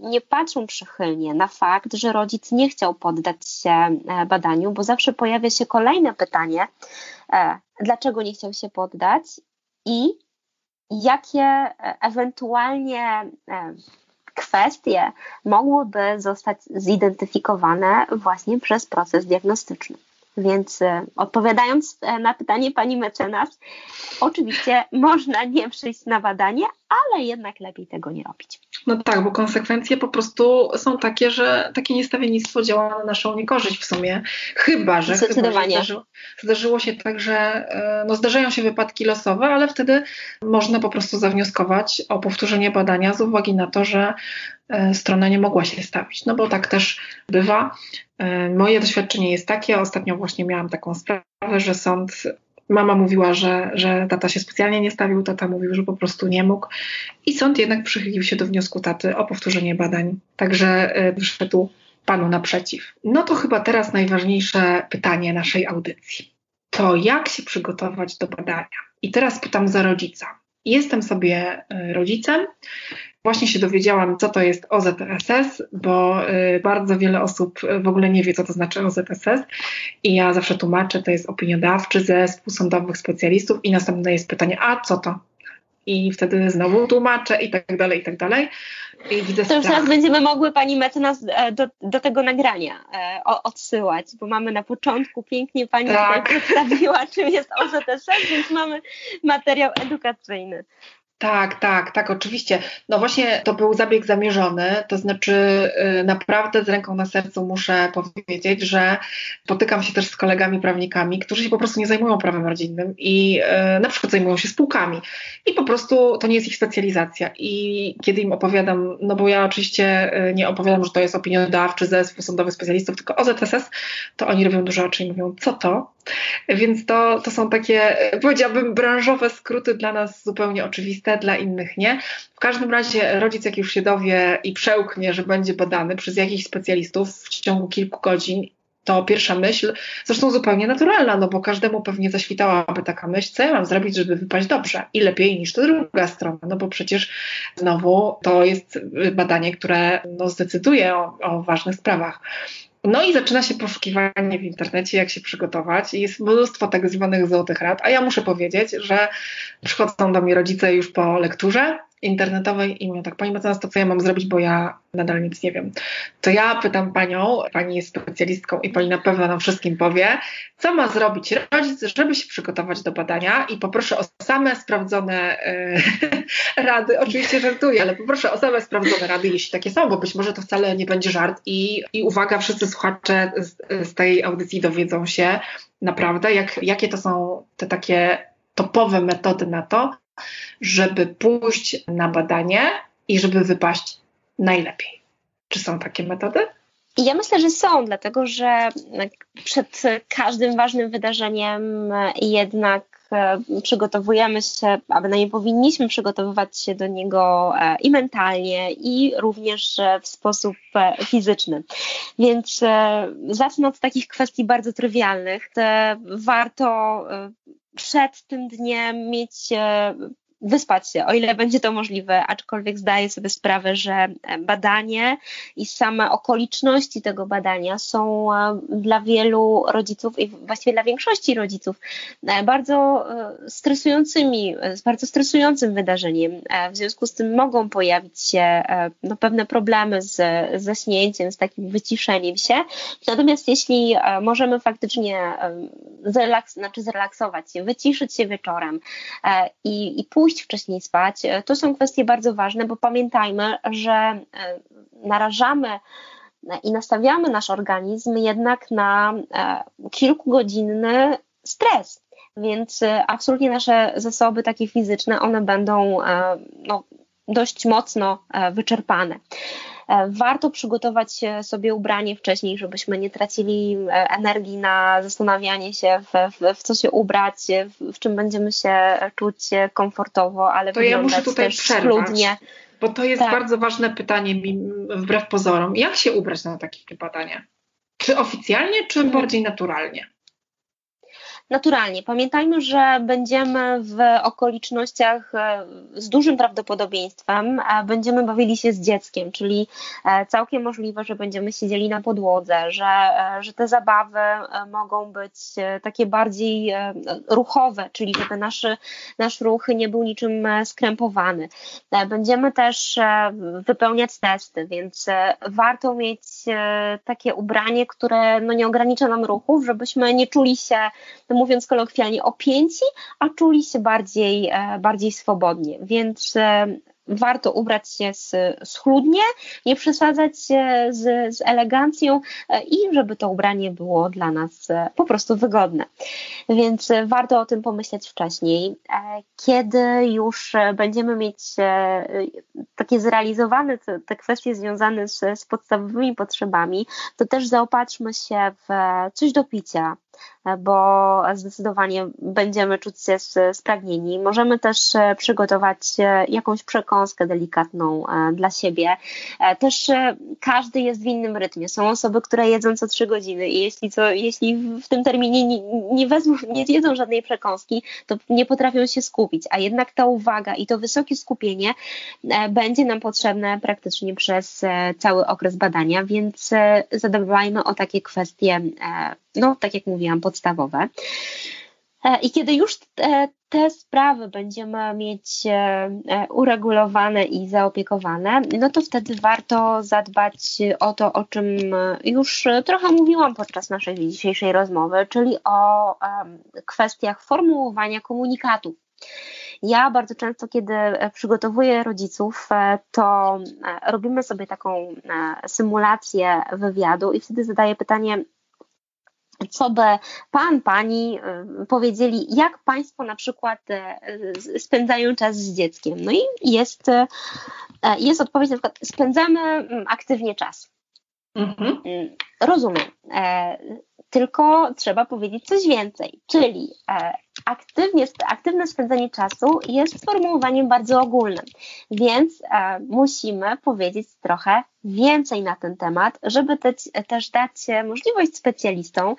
B: nie patrzą przychylnie na fakt, że rodzic nie chciał poddać się e, badaniu, bo zawsze pojawia się kolejne pytanie, e, dlaczego nie chciał się poddać i jakie ewentualnie kwestie mogłyby zostać zidentyfikowane właśnie przez proces diagnostyczny. Więc e, odpowiadając e, na pytanie pani mecenas, oczywiście można nie przyjść na badanie, ale jednak lepiej tego nie robić.
A: No tak, bo konsekwencje po prostu są takie, że takie niestawiennictwo działa na naszą niekorzyść w sumie. Chyba, że, chyba, że zdarzyło, zdarzyło, się tak, że e, no zdarzają się wypadki losowe, ale wtedy można po prostu zawnioskować o powtórzenie badania z uwagi na to, że strona nie mogła się stawić. No bo tak też bywa. E, moje doświadczenie jest takie, ostatnio właśnie miałam taką sprawę, że sąd, mama mówiła, że, że tata się specjalnie nie stawił, tata mówił, że po prostu nie mógł i sąd jednak przychylił się do wniosku taty o powtórzenie badań, także e, wyszedł panu naprzeciw. No to chyba teraz najważniejsze pytanie naszej audycji. To jak się przygotować do badania? I teraz pytam za rodzica. Jestem sobie e, rodzicem, Właśnie się dowiedziałam, co to jest OZSS, bo y, bardzo wiele osób w ogóle nie wie, co to znaczy OZSS. I ja zawsze tłumaczę, to jest opiniodawczy zespół sądowych specjalistów i następne jest pytanie, a co to? I wtedy znowu tłumaczę i tak dalej, i tak dalej.
B: I widzę to już teraz będziemy mogły pani mecenas e, do, do tego nagrania e, odsyłać, bo mamy na początku pięknie pani tak. przedstawiła, czym jest OZSS, więc mamy materiał edukacyjny.
A: Tak, tak, tak, oczywiście. No właśnie to był zabieg zamierzony, to znaczy y, naprawdę z ręką na sercu muszę powiedzieć, że spotykam się też z kolegami prawnikami, którzy się po prostu nie zajmują prawem rodzinnym i y, na przykład zajmują się spółkami i po prostu to nie jest ich specjalizacja i kiedy im opowiadam, no bo ja oczywiście y, nie opowiadam, że to jest opiniodawczy zespół sądowych specjalistów, tylko OZSS, to oni robią dużo oczy i mówią, co to? Więc to, to są takie, powiedziałabym, branżowe skróty dla nas zupełnie oczywiste, dla innych nie. W każdym razie rodzic, jak już się dowie i przełknie, że będzie badany przez jakichś specjalistów w ciągu kilku godzin, to pierwsza myśl, zresztą zupełnie naturalna, no bo każdemu pewnie zaświtałaby taka myśl, co ja mam zrobić, żeby wypaść dobrze i lepiej niż to druga strona, no bo przecież znowu to jest badanie, które no, zdecyduje o, o ważnych sprawach. No i zaczyna się poszukiwanie w internecie, jak się przygotować. Jest mnóstwo tak zwanych złotych rad, a ja muszę powiedzieć, że przychodzą do mnie rodzice już po lekturze internetowej i tak, pani mecenas, to co ja mam zrobić, bo ja nadal nic nie wiem. To ja pytam panią, pani jest specjalistką i pani na pewno nam wszystkim powie, co ma zrobić rodzic, żeby się przygotować do badania i poproszę o same sprawdzone e, rady. Oczywiście żartuję, ale poproszę o same sprawdzone rady, jeśli takie są, bo być może to wcale nie będzie żart i, i uwaga, wszyscy słuchacze z, z tej audycji dowiedzą się naprawdę, jak, jakie to są te takie topowe metody na to, żeby pójść na badanie i żeby wypaść najlepiej. Czy są takie metody?
B: Ja myślę, że są, dlatego że przed każdym ważnym wydarzeniem jednak e, przygotowujemy się, a bynajmniej powinniśmy przygotowywać się do niego e, i mentalnie, i również e, w sposób fizyczny. Więc zacznę od takich kwestii bardzo trywialnych. Warto przed tym dniem mieć wyspać się, o ile będzie to możliwe, aczkolwiek zdaję sobie sprawę, że e, badanie i same okoliczności tego badania są e, dla wielu rodziców i właściwie dla większości rodziców e, bardzo stresującymi, bardzo stresującym wydarzeniem. W związku z tym mogą pojawić się no, pewne problemy z zaśnięciem, z takim wyciszeniem się. Natomiast jeśli możemy faktycznie zrelaks, znaczy zrelaksować się, wyciszyć się wieczorem i, i pójść wcześniej spać. E, to są kwestie bardzo ważne, bo pamiętajmy, że e, narażamy e, i nastawiamy nasz organizm jednak na kilkugodzinny stres. Więc absolutnie nasze zasoby takie fizyczne, one będą no, dość mocno wyczerpane. E, warto przygotować sobie ubranie wcześniej, żebyśmy nie tracili e, energii na zastanawianie się, w, w, w co się ubrać, w, w, czym będziemy się czuć komfortowo, ale
A: to ja muszę tutaj też schludnie. Bo to jest tak. bardzo ważne pytanie, wbrew pozorom. Jak się ubrać na takie badanie? Czy oficjalnie, czy bardziej naturalnie?
B: Naturalnie. Pamiętajmy, że będziemy w okolicznościach e, z dużym prawdopodobieństwem, będziemy bawili się z dzieckiem, czyli e, całkiem możliwe, że będziemy siedzieli na podłodze, że, e, że te zabawy mogą być takie bardziej ruchowe, czyli żeby nasz, nasz ruch nie był niczym skrępowany. Będziemy też wypełniać testy, więc warto mieć takie ubranie, które no nie ogranicza nam ruchów, żebyśmy nie czuli się mówiąc kolokwialnie, opięci, a czuli się bardziej, e, bardziej swobodnie. Więc e, warto ubrać się schludnie, nie przesadzać się z, z elegancją e, i żeby to ubranie było dla nas po prostu wygodne. Więc warto o tym pomyśleć wcześniej. Kiedy już będziemy mieć takie zrealizowane te, te kwestie związane z, z podstawowymi potrzebami, to też zaopatrzmy się w coś do picia, bo zdecydowanie będziemy czuć się spragnieni. Możemy też e, przygotować e, jakąś przekąskę delikatną e, dla siebie. Też każdy jest w innym rytmie. Są osoby, które jedzą co trzy godziny i jeśli, co, jeśli w tym terminie nie, nie, wezmą, nie jedzą żadnej przekąski, to nie potrafią się skupić, a jednak ta uwaga i to wysokie skupienie będzie nam potrzebne praktycznie przez cały okres badania, więc zadbajmy o takie kwestie no tak jak mówiłam, podstawowe. E, I kiedy już te, te, sprawy będziemy mieć e, e, uregulowane i zaopiekowane, no to wtedy warto zadbać o to, o czym już trochę mówiłam podczas naszej dzisiejszej rozmowy, czyli o kwestiach formułowania komunikatów. Ja bardzo często, kiedy przygotowuję rodziców, to robimy sobie taką symulację wywiadu i wtedy zadaję pytanie, co by pan, pani y, powiedzieli, jak państwo na przykład y, spędzają czas z dzieckiem. No i jest, y, jest odpowiedź na przykład, spędzamy mm, aktywnie czas. Mhm. Mm, rozumiem. Tylko trzeba powiedzieć coś więcej, czyli e, aktywnie, aktywne spędzanie czasu jest sformułowaniem bardzo ogólnym, więc e, musimy powiedzieć trochę więcej na ten temat, żeby te, też dać możliwość specjalistom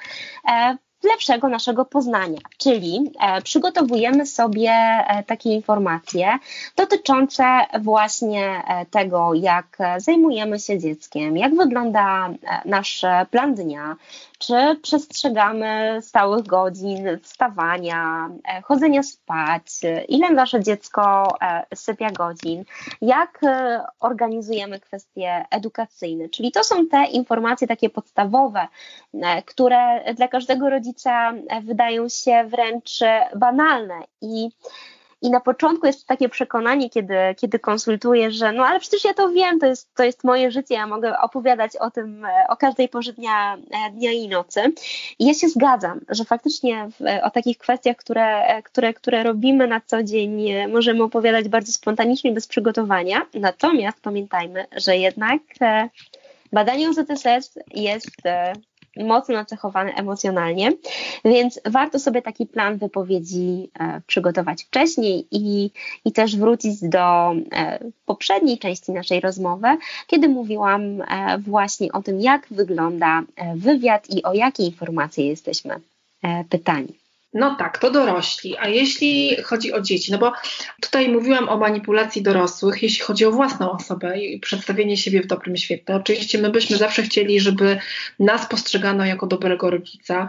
B: e, lepszego naszego poznania, czyli e, przygotowujemy sobie e, takie informacje dotyczące właśnie e, tego, jak zajmujemy się dzieckiem, jak wygląda nasz plan dnia, czy przestrzegamy stałych godzin wstawania, chodzenia spać, ile nasze dziecko sypia godzin, jak organizujemy kwestie edukacyjne. Czyli to są te informacje takie podstawowe, które dla każdego rodzica wydają się wręcz banalne i i na początku jest takie przekonanie, kiedy, kiedy konsultuję, że no ale przecież ja to wiem, to jest, to jest moje życie, ja mogę opowiadać o tym e, o każdej porze dnia, e, dnia i nocy. I ja się zgadzam, że faktycznie w, o takich kwestiach, które, e, które, które robimy na co dzień, możemy opowiadać bardzo spontanicznie, bez przygotowania. Natomiast pamiętajmy, że jednak badanie UZSS jest mocno nacechowane emocjonalnie, więc warto sobie taki plan wypowiedzi e, przygotować wcześniej i, i też wrócić do e, poprzedniej części naszej rozmowy, kiedy mówiłam e, właśnie o tym, jak wygląda wywiad i o jakie informacje jesteśmy pytani.
A: No tak, to dorośli. A jeśli chodzi o dzieci, no bo tutaj mówiłam o manipulacji dorosłych, jeśli chodzi o własną osobę i przedstawienie siebie w dobrym świetle. Oczywiście my byśmy zawsze chcieli, żeby nas postrzegano jako dobrego rodzica.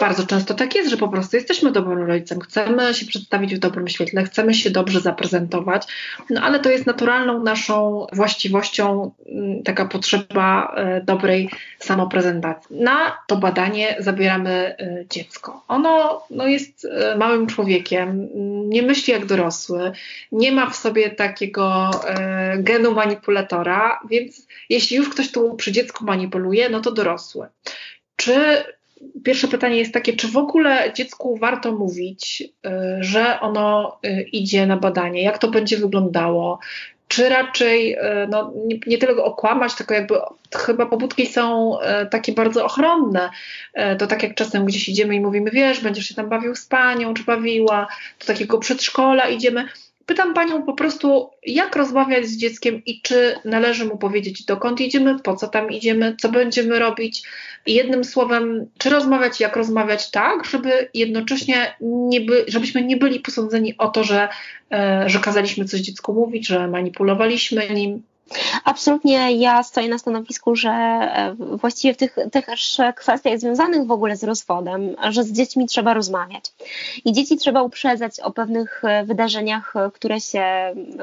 A: Bardzo często tak jest, że po prostu jesteśmy dobrym rodzicem, chcemy się przedstawić w dobrym świetle, chcemy się dobrze zaprezentować, no ale to jest naturalną naszą właściwością mm, taka potrzeba e, dobrej samoprezentacji. Na to badanie zabieramy e, dziecko. Ono no jest e, małym człowiekiem, nie myśli jak dorosły, nie ma w sobie takiego e, genu manipulatora, więc jeśli już ktoś tu przy dziecku manipuluje, no to dorosły. Czy pierwsze pytanie jest takie, czy w ogóle dziecku warto mówić, e, że ono idzie na badanie, jak to będzie wyglądało, czy raczej e, no, nie, nie tyle okłamać, tylko jakby chyba pobudki są e, takie bardzo ochronne. E, to tak jak czasem gdzieś idziemy i mówimy, wiesz, będziesz się tam bawił z panią, czy bawiła, do takiego przedszkola idziemy. Pytam panią po prostu, jak rozmawiać z dzieckiem i czy należy mu powiedzieć, dokąd idziemy, po co tam idziemy, co będziemy robić. Jednym słowem, czy rozmawiać, jak rozmawiać tak, żeby jednocześnie nie by, żebyśmy nie byli posądzeni o to, że, e, że kazaliśmy coś dziecku mówić, że manipulowaliśmy nim.
B: Absolutnie ja stoję na stanowisku, że e, właściwie w tych, tych kwestiach związanych w ogóle z rozwodem, że z dziećmi trzeba rozmawiać. I dzieci trzeba uprzedzać o pewnych e, wydarzeniach, e, które, się,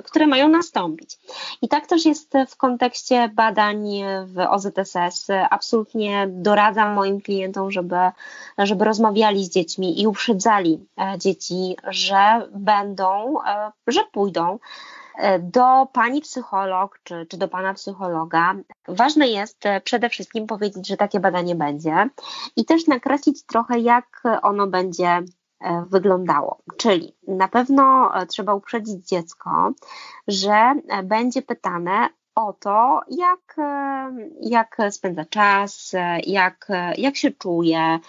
B: które mają nastąpić. I tak też jest w kontekście badań w OZSS. Absolutnie doradzam moim klientom, żeby, żeby rozmawiali z dziećmi i uprzedzali dzieci, że będą, że pójdą do pani psycholog czy, czy do pana psychologa. Ważne jest e, przede wszystkim powiedzieć, że takie badanie będzie i też nakreślić trochę, jak ono będzie e, wyglądało. Czyli na pewno e, trzeba uprzedzić dziecko, że będzie pytane o to, jak, jak spędza czas, jak, jak się czuje,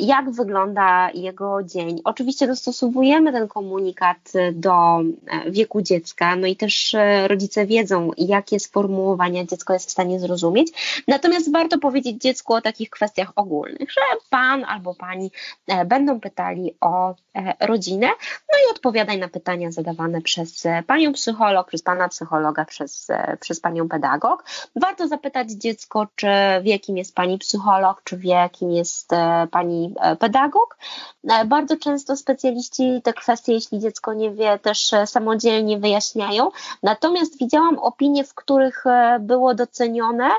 B: jak wygląda jego dzień. Oczywiście dostosowujemy ten komunikat do wieku dziecka, no i też rodzice wiedzą, jakie sformułowania dziecko jest w stanie zrozumieć. Natomiast warto powiedzieć dziecku o takich kwestiach ogólnych, że pan albo pani będą pytali o rodzinę, no i odpowiadaj na pytania zadawane przez panią psycholog, przez pana psychologa, przez, przez panią pedagog. Warto zapytać dziecko, czy wie, kim jest pani psycholog, czy wie, kim jest pani pani e, pedagog. E, bardzo często specjaliści te kwestie, jeśli dziecko nie wie, też e, samodzielnie wyjaśniają. Natomiast widziałam opinie, w których było docenione,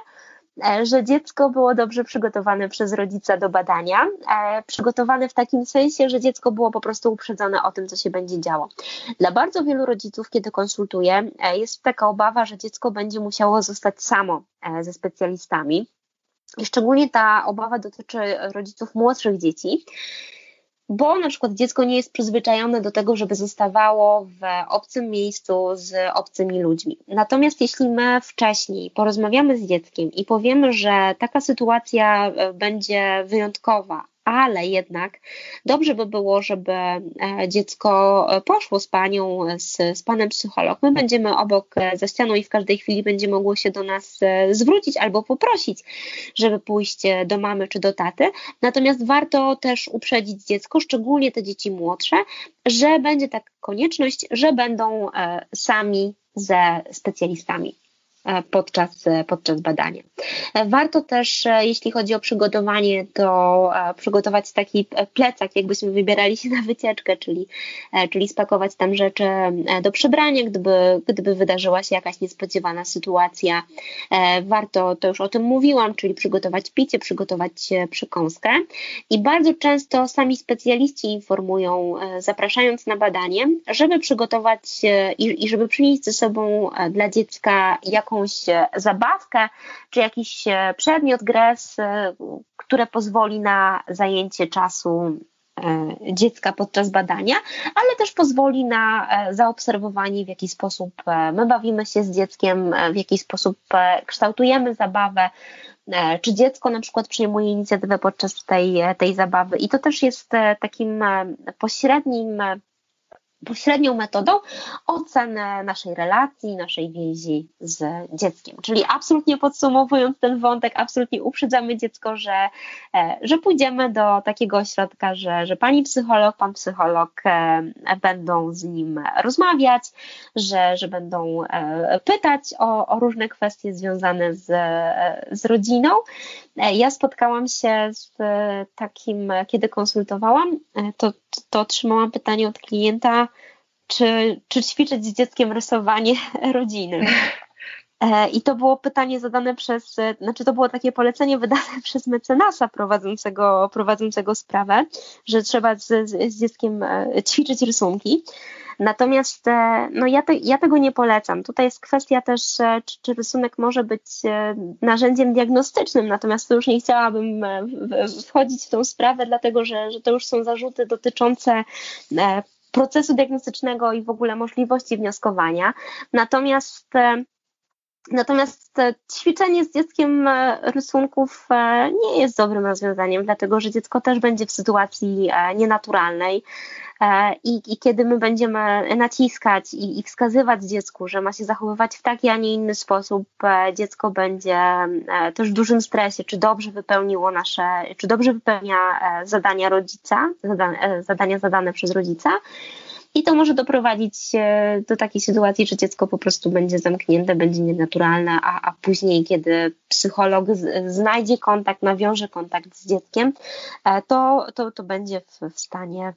B: że dziecko było dobrze przygotowane przez rodzica do badania. Przygotowane w takim sensie, że dziecko było po prostu uprzedzone o tym, co się będzie działo. Dla bardzo wielu rodziców, kiedy konsultuję, jest taka obawa, że dziecko będzie musiało zostać samo ze specjalistami. I szczególnie ta obawa dotyczy rodziców młodszych dzieci bo na przykład dziecko nie jest przyzwyczajone do tego, żeby zostawało w obcym miejscu z obcymi ludźmi. Natomiast jeśli my wcześniej porozmawiamy z dzieckiem i powiemy, że taka sytuacja e, będzie wyjątkowa, ale jednak dobrze by było, żeby e, dziecko poszło z panią, z, z panem psycholog. My będziemy obok e, za ścianą i w każdej chwili będzie mogło się do nas e, zwrócić albo poprosić, żeby pójść do mamy czy do taty. Natomiast warto też uprzedzić dziecko, szczególnie te dzieci młodsze, że będzie taka konieczność, że będą sami ze specjalistami. E, podczas, e, podczas badania. E, warto też, jeśli chodzi o przygotowanie, to przygotować taki plecak, jakbyśmy wybierali się na wycieczkę, czyli, czyli spakować tam rzeczy do przebrania, gdyby, gdyby wydarzyła się jakaś niespodziewana sytuacja. Warto, to już o tym mówiłam, czyli przygotować picie, przygotować przekąskę. I bardzo często sami specjaliści informują, zapraszając na badanie, żeby przygotować i, i żeby przynieść ze sobą dla dziecka jakąś jakąś e, zabawkę, czy jakiś e, przedmiot, gres, które pozwoli na zajęcie czasu e, dziecka podczas badania, ale też pozwoli na zaobserwowanie, w jaki sposób my bawimy się z dzieckiem, w jaki sposób kształtujemy zabawę, czy dziecko na przykład przyjmuje inicjatywę podczas tej, tej zabawy. I to też jest takim pośrednim pośrednią metodą ocenę naszej relacji, naszej więzi z dzieckiem. Czyli absolutnie podsumowując ten wątek, absolutnie uprzedzamy dziecko, że, e, że pójdziemy do takiego ośrodka, że, że pani psycholog, pan psycholog e, będą z nim rozmawiać, że, że będą e, pytać o, o różne kwestie związane z, z rodziną. Ja spotkałam się z takim, kiedy konsultowałam, to, to otrzymałam pytanie od klienta, czy, czy ćwiczyć z dzieckiem rysowanie rodziny. E, I to było pytanie zadane przez, znaczy to było takie polecenie wydane przez mecenasa prowadzącego, prowadzącego sprawę, że trzeba z, z dzieckiem e, ćwiczyć rysunki. Natomiast e, no ja, te, ja tego nie polecam. Tutaj jest kwestia też, czy, czy, rysunek może być narzędziem diagnostycznym, natomiast to już nie chciałabym wchodzić w tą sprawę, dlatego że, że to już są zarzuty dotyczące procesu diagnostycznego i w ogóle możliwości wnioskowania. Natomiast e, Natomiast e, ćwiczenie z dzieckiem e, rysunków nie jest dobrym rozwiązaniem, dlatego że dziecko też będzie w sytuacji nienaturalnej. E, I, I, kiedy my będziemy naciskać i, i, wskazywać dziecku, że ma się zachowywać w taki, a nie inny sposób, e, dziecko będzie e, też w dużym stresie, czy dobrze wypełniło nasze, czy dobrze wypełnia zadania rodzica, zadania zadane przez rodzica. I to może doprowadzić do takiej sytuacji, że dziecko po prostu będzie zamknięte, będzie nienaturalne, a, a później, kiedy psycholog znajdzie kontakt, nawiąże kontakt z dzieckiem, to, to, to będzie w, w stanie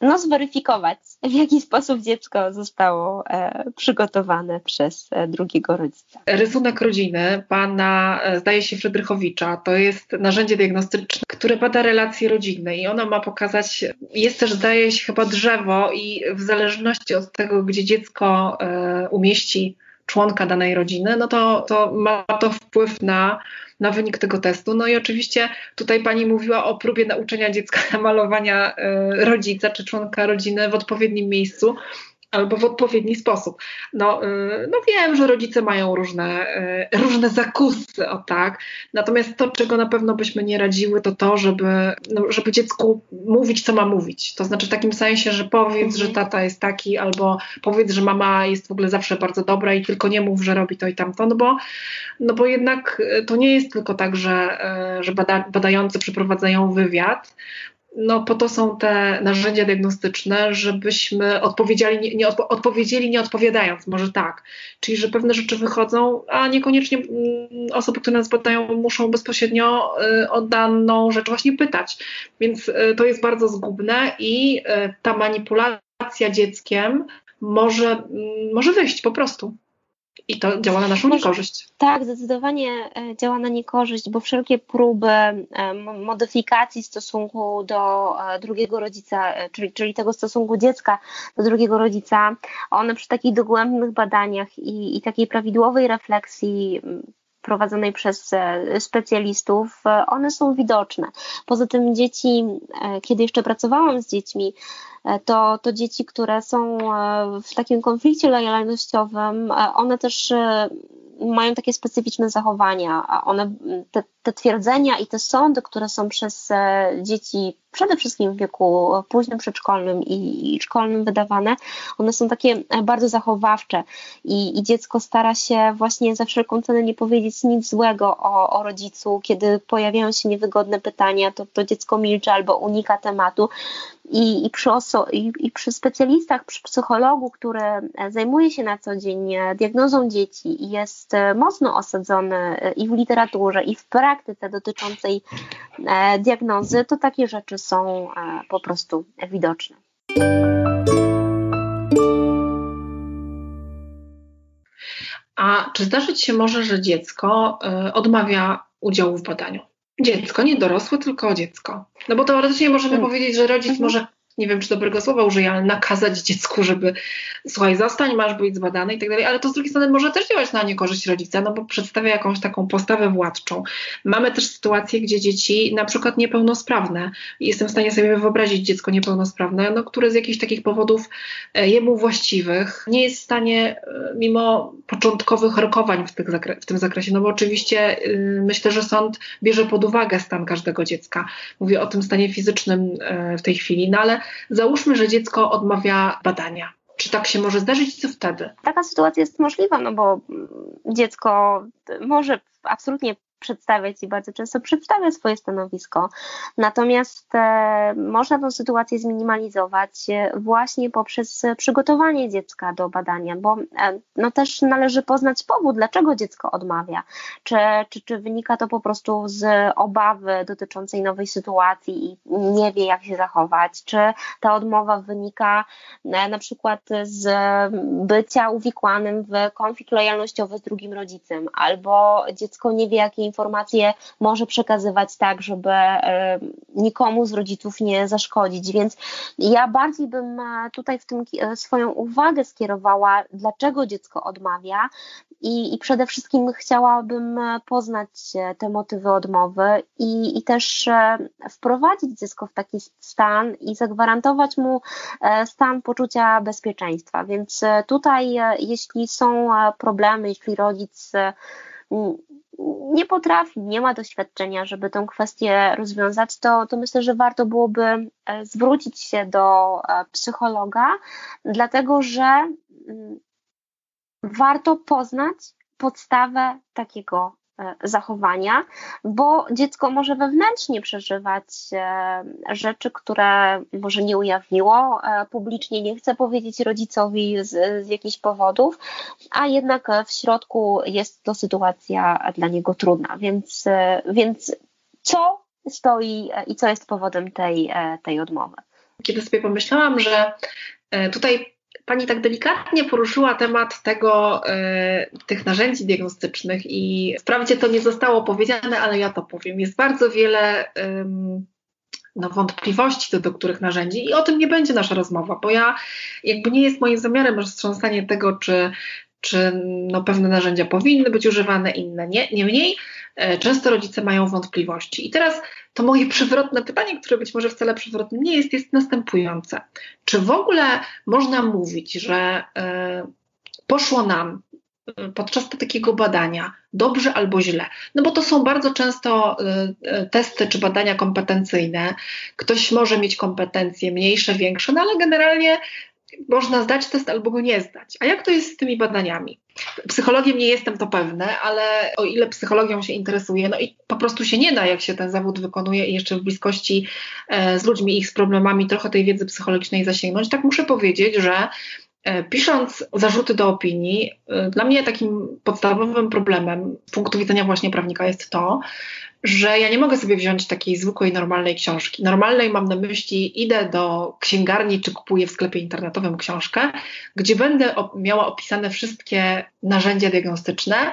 B: no, zweryfikować, w jaki sposób dziecko zostało e, przygotowane przez e, drugiego rodzica.
A: Rysunek rodziny pana, e, zdaje się, Frydrychowicza, to jest narzędzie diagnostyczne, które bada relacje rodzinne i ono ma pokazać, jest też, zdaje się, chyba drzewo i w zależności od tego, gdzie dziecko e, umieści członka danej rodziny, no to, to ma to wpływ na na wynik tego testu. No i oczywiście tutaj pani mówiła o próbie nauczenia dziecka malowania e, rodzica czy członka rodziny w odpowiednim miejscu albo w odpowiedni sposób. No, y, no wiem, że rodzice mają różne, y, różne zakusy, o tak. Natomiast to, czego na pewno byśmy nie radziły, to to, żeby, no, żeby dziecku mówić, co ma mówić. To znaczy w takim sensie, że powiedz, mhm. że tata jest taki, albo powiedz, że mama jest w ogóle zawsze bardzo dobra i tylko nie mów, że robi to i tamto, no bo, no bo jednak to nie jest tylko tak, że, y, że bada, badający przeprowadzają wywiad, no po to są te narzędzia diagnostyczne, żebyśmy odpowiedzieli nie, nie odpo odpowiedzieli nie odpowiadając, może tak. Czyli, że pewne rzeczy wychodzą, a niekoniecznie mm, osoby, które nas badają, muszą bezpośrednio y, o daną rzecz właśnie pytać. Więc y, to jest bardzo zgubne i y, ta manipulacja dzieckiem może, mm, może wyjść po prostu. I to działa na naszą niekorzyść.
B: Tak, zdecydowanie e, działa na niekorzyść, bo wszelkie próby modyfikacji stosunku do drugiego rodzica, czyli, czyli tego stosunku dziecka do drugiego rodzica, one przy takich dogłębnych badaniach i, i takiej prawidłowej refleksji prowadzonej przez e, specjalistów, e, one są widoczne. Poza tym dzieci, e, kiedy jeszcze pracowałam z dziećmi, to, to dzieci, które są w takim konflikcie lojalnościowym, one też mają takie specyficzne zachowania, one, te, te twierdzenia i te sądy, które są przez dzieci przede wszystkim w wieku późnym przedszkolnym i, szkolnym wydawane, one są takie bardzo zachowawcze i, i, dziecko stara się właśnie za wszelką cenę nie powiedzieć nic złego o, o rodzicu, kiedy pojawiają się niewygodne pytania, to, to dziecko milczy albo unika tematu. I, i, przy oso- i, i, przy specjalistach, przy psychologu, który zajmuje się na co dzień diagnozą dzieci i jest mocno osadzony i w literaturze, i w praktyce dotyczącej e, diagnozy, to takie rzeczy są e, po prostu widoczne.
A: A czy zdarzyć się może, że dziecko e, odmawia udziału w badaniu? Dziecko, nie dorosłe, tylko dziecko. No bo teoretycznie możemy hmm. powiedzieć, że rodzic mhm. może nie wiem czy dobrego słowa użyję, ale nakazać dziecku, żeby słuchaj, zostań, masz być zbadany i tak dalej, ale to z drugiej strony może też działać na niekorzyść rodzica, no bo przedstawia jakąś taką postawę władczą. Mamy też sytuacje, gdzie dzieci, na przykład niepełnosprawne, jestem w stanie sobie wyobrazić dziecko niepełnosprawne, no, które z jakichś takich powodów e, jemu właściwych nie jest w stanie, e, mimo początkowych rokowań w, tych zakre- w tym zakresie, no bo oczywiście yy, myślę, że sąd bierze pod uwagę stan każdego dziecka. Mówię o tym stanie fizycznym yy, w tej chwili, no ale załóżmy, że dziecko odmawia badania. Czy tak się może zdarzyć? Co wtedy?
B: Taka sytuacja jest możliwa, no bo dziecko może absolutnie przedstawiać i bardzo często przedstawia swoje stanowisko. Natomiast e, można tę sytuację zminimalizować e, właśnie poprzez przygotowanie dziecka do badania, bo e, no też należy poznać powód, dlaczego dziecko odmawia. Czy, czy, czy wynika to po prostu z obawy dotyczącej nowej sytuacji i nie wie, jak się zachować, czy ta odmowa wynika na przykład z bycia uwikłanym w konflikt lojalnościowy z drugim rodzicem, albo dziecko nie wie, jakie informacje może przekazywać tak, żeby e, nikomu z rodziców nie zaszkodzić. Więc ja bardziej bym e, tutaj w tym e, swoją uwagę skierowała, dlaczego dziecko odmawia. I, I przede wszystkim chciałabym poznać te motywy odmowy i, i też wprowadzić dziecko w taki stan i zagwarantować mu stan poczucia bezpieczeństwa. Więc tutaj, jeśli są problemy, jeśli rodzic nie potrafi, nie ma doświadczenia, żeby tę kwestię rozwiązać, to, to myślę, że warto byłoby e, zwrócić się do e, psychologa, dlatego że mm, warto poznać podstawę takiego zachowania, bo dziecko może wewnętrznie przeżywać e, rzeczy, które może nie ujawniło e, publicznie, nie chce powiedzieć rodzicowi z, z jakichś powodów, a jednak w środku jest to sytuacja dla niego trudna. Więc, więc co stoi i co jest powodem tej, tej odmowy?
A: Kiedy sobie pomyślałam, że tutaj Pani tak delikatnie poruszyła temat tego, y, tych narzędzi diagnostycznych i wprawdzie to nie zostało powiedziane, ale ja to powiem. Jest bardzo wiele no, wątpliwości co do których narzędzi i o tym nie będzie nasza rozmowa, bo ja jakby nie jest moim zamiarem roztrząsanie tego, czy, czy no, pewne narzędzia powinny być używane, inne nie. Niemniej często rodzice mają wątpliwości. I teraz to moje przewrotne pytanie, które być może wcale przewrotne nie jest, jest następujące. Czy w ogóle można mówić, że y, poszło nam y, podczas takiego badania dobrze albo źle? No bo to są bardzo często testy czy badania kompetencyjne. Ktoś może mieć kompetencje mniejsze, większe, no ale generalnie można zdać test albo go nie zdać. A jak to jest z tymi badaniami? Psychologiem nie jestem to pewne, ale o ile psychologią się interesuje, no i po prostu się nie da, jak się ten zawód wykonuje i jeszcze w bliskości e, z ludźmi ich z problemami trochę tej wiedzy psychologicznej zasięgnąć, tak muszę powiedzieć, że e, Pisząc zarzuty do opinii, e, dla mnie takim podstawowym problemem z punktu widzenia właśnie prawnika jest to, że ja nie mogę sobie wziąć takiej zwykłej, normalnej książki. Normalnej mam na myśli, idę do księgarni czy kupuję w sklepie internetowym książkę, gdzie będę miała opisane wszystkie narzędzia diagnostyczne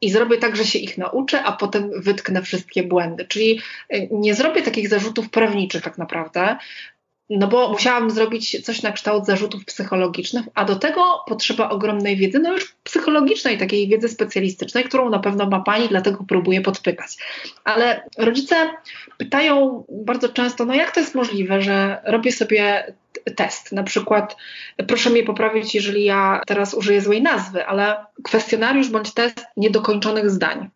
A: i zrobię tak, że się ich nauczę, a potem wytknę wszystkie błędy. Czyli y, nie zrobię takich zarzutów prawniczych tak naprawdę, no bo musiałam zrobić coś na kształt zarzutów psychologicznych, a do tego potrzeba ogromnej wiedzy, no już psychologicznej, takiej wiedzy specjalistycznej, którą na pewno ma Pani, dlatego próbuję podpytać. Ale rodzice pytają bardzo często, no jak to jest możliwe, że robię sobie test, na przykład, proszę mnie poprawić, jeżeli ja teraz użyję złej nazwy, ale kwestionariusz bądź test niedokończonych zdań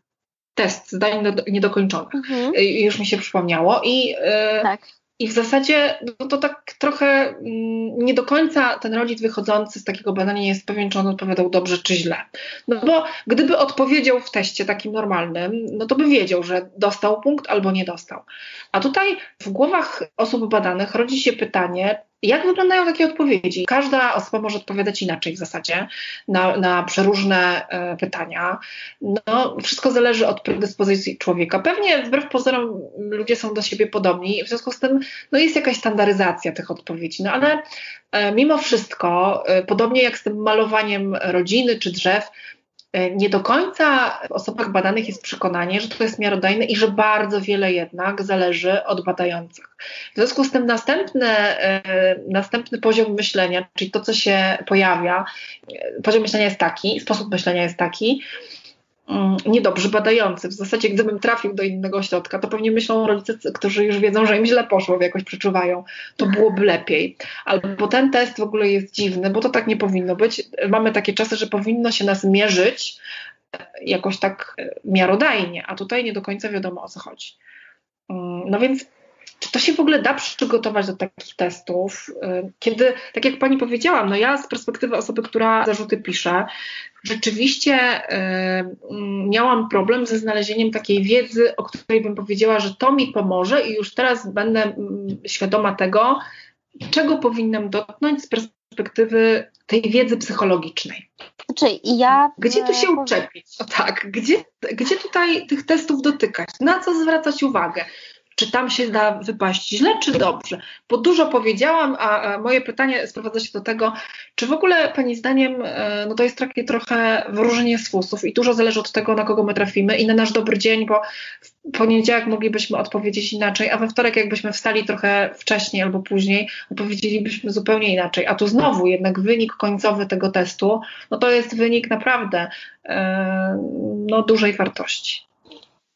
A: test zdań niedokończonych. Mhm. Już mi się przypomniało. I yy, tak. I w zasadzie no to tak trochę mm, nie do końca ten rodzic wychodzący z takiego badania jest pewien, czy on odpowiadał dobrze, czy źle. No bo gdyby odpowiedział w teście takim normalnym, no to by wiedział, że dostał punkt albo nie dostał. A tutaj w głowach osób badanych rodzi się pytanie, jak wyglądają takie odpowiedzi? Każda osoba może odpowiadać inaczej w zasadzie na, na przeróżne e, pytania. No, wszystko zależy od predyspozycji człowieka. Pewnie wbrew pozorom ludzie są do siebie podobni, w związku z tym no, jest jakaś standaryzacja tych odpowiedzi. No ale e, mimo wszystko, e, podobnie jak z tym malowaniem rodziny czy drzew, nie do końca w osobach badanych jest przekonanie, że to jest miarodajne i że bardzo wiele jednak zależy od badających. W związku z tym następny, e, następny poziom myślenia, czyli to, co się pojawia, e, poziom myślenia jest taki, sposób myślenia jest taki, Mm, niedobrzy badający. W zasadzie, gdybym trafił do innego ośrodka, to pewnie myślą rodzice, którzy już wiedzą, że im źle poszło, jakoś przeczuwają, to byłoby lepiej. Albo ten test w ogóle jest dziwny, bo to tak nie powinno być. Mamy takie czasy, że powinno się nas mierzyć jakoś tak e, miarodajnie, a tutaj nie do końca wiadomo o co chodzi. Mm, no więc czy to się w ogóle da przygotować do takich testów? Y, kiedy, tak jak pani powiedziałam, no ja z perspektywy osoby, która zarzuty pisze, rzeczywiście y, miałam problem ze znalezieniem takiej wiedzy, o której bym powiedziała, że to mi pomoże i już teraz będę mm, świadoma tego, czego powinnam dotknąć z perspektywy tej wiedzy psychologicznej.
B: Znaczy, ja.
A: Gdzie tu się uczepić? O tak, gdzie, gdzie tutaj tych testów dotykać? Na co zwracać uwagę? czy tam się da wypaść źle, czy dobrze? Bo dużo powiedziałam, a, moje pytanie sprowadza się do tego, czy w ogóle Pani zdaniem e, no to jest takie trochę wróżenie z fusów i dużo zależy od tego, na kogo my trafimy i na nasz dobry dzień, bo w poniedziałek moglibyśmy odpowiedzieć inaczej, a we wtorek jakbyśmy wstali trochę wcześniej albo później, odpowiedzielibyśmy zupełnie inaczej. A tu znowu jednak wynik końcowy tego testu, no to jest wynik naprawdę e, no, dużej wartości.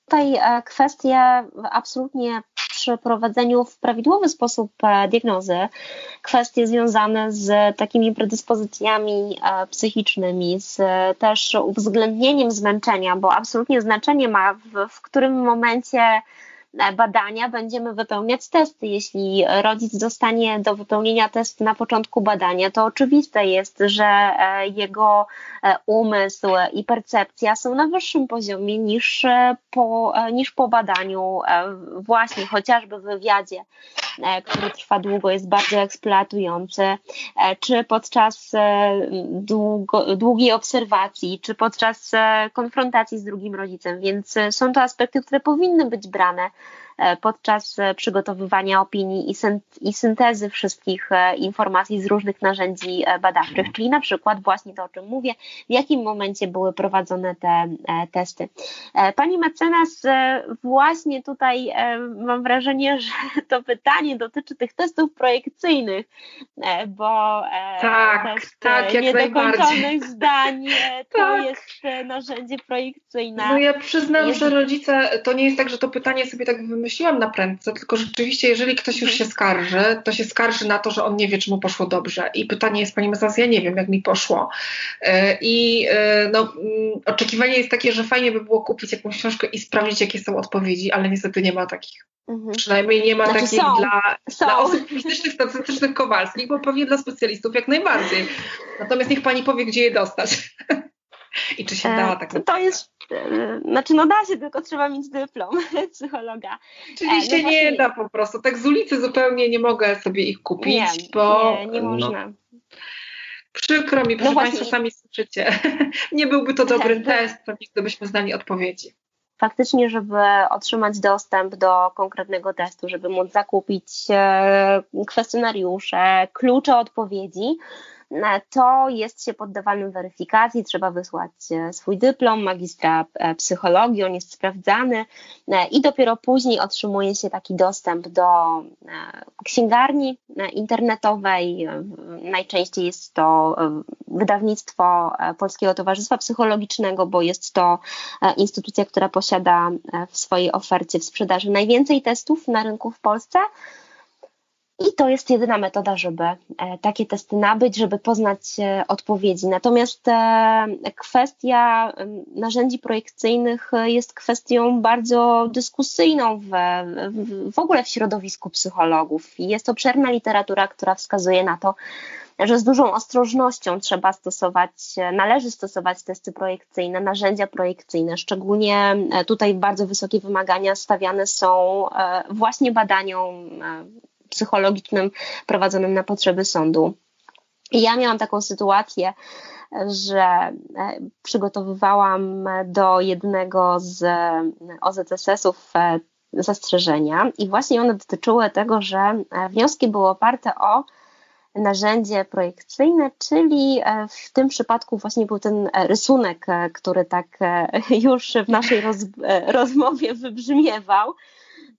B: Tutaj e, kwestie absolutnie przy prowadzeniu w prawidłowy sposób e, diagnozy, kwestie związane z takimi predyspozycjami e, psychicznymi, z też uwzględnieniem zmęczenia, bo absolutnie znaczenie ma w, w którym momencie badania będziemy wypełniać testy. Jeśli rodzic zostanie do wypełnienia testu na początku badania, to oczywiste jest, że e, jego e, umysł i percepcja są na wyższym poziomie niż e, po, niż po badaniu, właśnie chociażby w wywiadzie, który trwa długo, jest bardzo eksploatujący, czy podczas długo, długiej obserwacji, czy podczas konfrontacji z drugim rodzicem. Więc są to aspekty, które powinny być brane E, podczas e, przygotowywania opinii i, syntezy wszystkich e, informacji z różnych narzędzi badawczych, czyli na przykład właśnie to, o czym mówię, w jakim momencie były prowadzone te testy. Pani mecenas, właśnie tutaj mam wrażenie, że to pytanie dotyczy tych testów projekcyjnych, bo
A: tak, test tak,
B: niedokończonych zdań to tak. jest narzędzie projekcyjne.
A: No ja przyznam, jest... że rodzice, to nie jest tak, że to pytanie sobie tak wymyślili, wymyśliłam na prędce, tylko rzeczywiście, jeżeli ktoś już się skarży, to się skarży na to, że on nie wie, czy mu poszło dobrze. I pytanie jest, pani mecenas, ja nie wiem, jak mi poszło. E, I e, no, mm, oczekiwanie jest takie, że fajnie by było kupić jakąś książkę i sprawdzić, jakie są odpowiedzi, ale niestety nie ma takich. Mhm. Przynajmniej nie ma znaczy takich są, dla, są. dla osób fizycznych, statystycznych, kowalskich, bo pewnie dla specjalistów jak najbardziej. Natomiast niech pani powie, gdzie je dostać. I czy się da e, tak?
B: To jest, e, znaczy no da się, tylko trzeba mieć dyplom psychologa.
A: Oczywiście no nie da po prostu. Tak z ulicy zupełnie nie mogę sobie ich kupić, nie, bo...
B: Nie, nie no, można.
A: Przykro mi, proszę no Państwa, sami słyszycie. nie byłby to dobry tak, test, pewnie gdybyśmy znali odpowiedzi.
B: faktycznie, żeby otrzymać dostęp do konkretnego testu, żeby móc zakupić e, kwestionariusze, klucze odpowiedzi, E, to jest się poddawanym weryfikacji, trzeba wysłać e, swój dyplom magistra e, psychologii, on jest sprawdzany i dopiero później otrzymuje się taki dostęp do księgarni internetowej. Najczęściej jest to wydawnictwo Polskiego Towarzystwa Psychologicznego, bo jest to instytucja, która posiada w swojej ofercie w sprzedaży najwięcej testów na rynku w Polsce. I to jest jedyna metoda, żeby e, takie testy nabyć, żeby poznać e, odpowiedzi. Natomiast e, kwestia narzędzi projekcyjnych jest kwestią bardzo dyskusyjną w, w ogóle w środowisku psychologów. Jest obszerna literatura, która wskazuje na to, że z dużą ostrożnością trzeba stosować, należy stosować testy projekcyjne, narzędzia projekcyjne. Szczególnie tutaj bardzo wysokie wymagania stawiane są właśnie badaniom psychologicznym prowadzonym na potrzeby sądu. I ja miałam taką sytuację, że e, przygotowywałam do jednego z e, OZSS-ów e, zastrzeżenia i właśnie one dotyczyły tego, że wnioski były oparte o narzędzie projekcyjne, czyli w tym przypadku właśnie był ten rysunek, który tak już w naszej roz, rozmowie wybrzmiewał.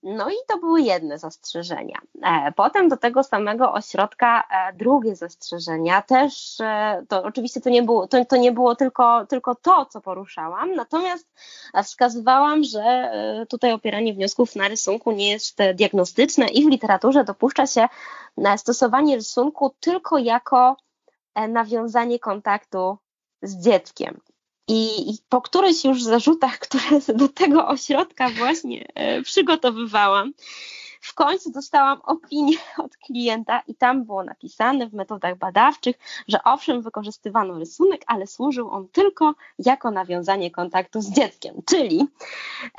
B: No i to były jedne zastrzeżenia. E, potem do tego samego ośrodka e, drugie zastrzeżenia. Też e, to oczywiście to nie było, to, to nie było tylko, tylko to, co poruszałam, natomiast wskazywałam, że tutaj opieranie wniosków na rysunku nie jest diagnostyczne i w literaturze dopuszcza się stosowanie rysunku tylko jako nawiązanie kontaktu z dzieckiem. I, I, po któryś już zarzutach, które do tego ośrodka właśnie e, przygotowywałam, w końcu dostałam opinię od klienta i tam było napisane w metodach badawczych, że owszem, wykorzystywano rysunek, ale służył on tylko jako nawiązanie kontaktu z dzieckiem. Czyli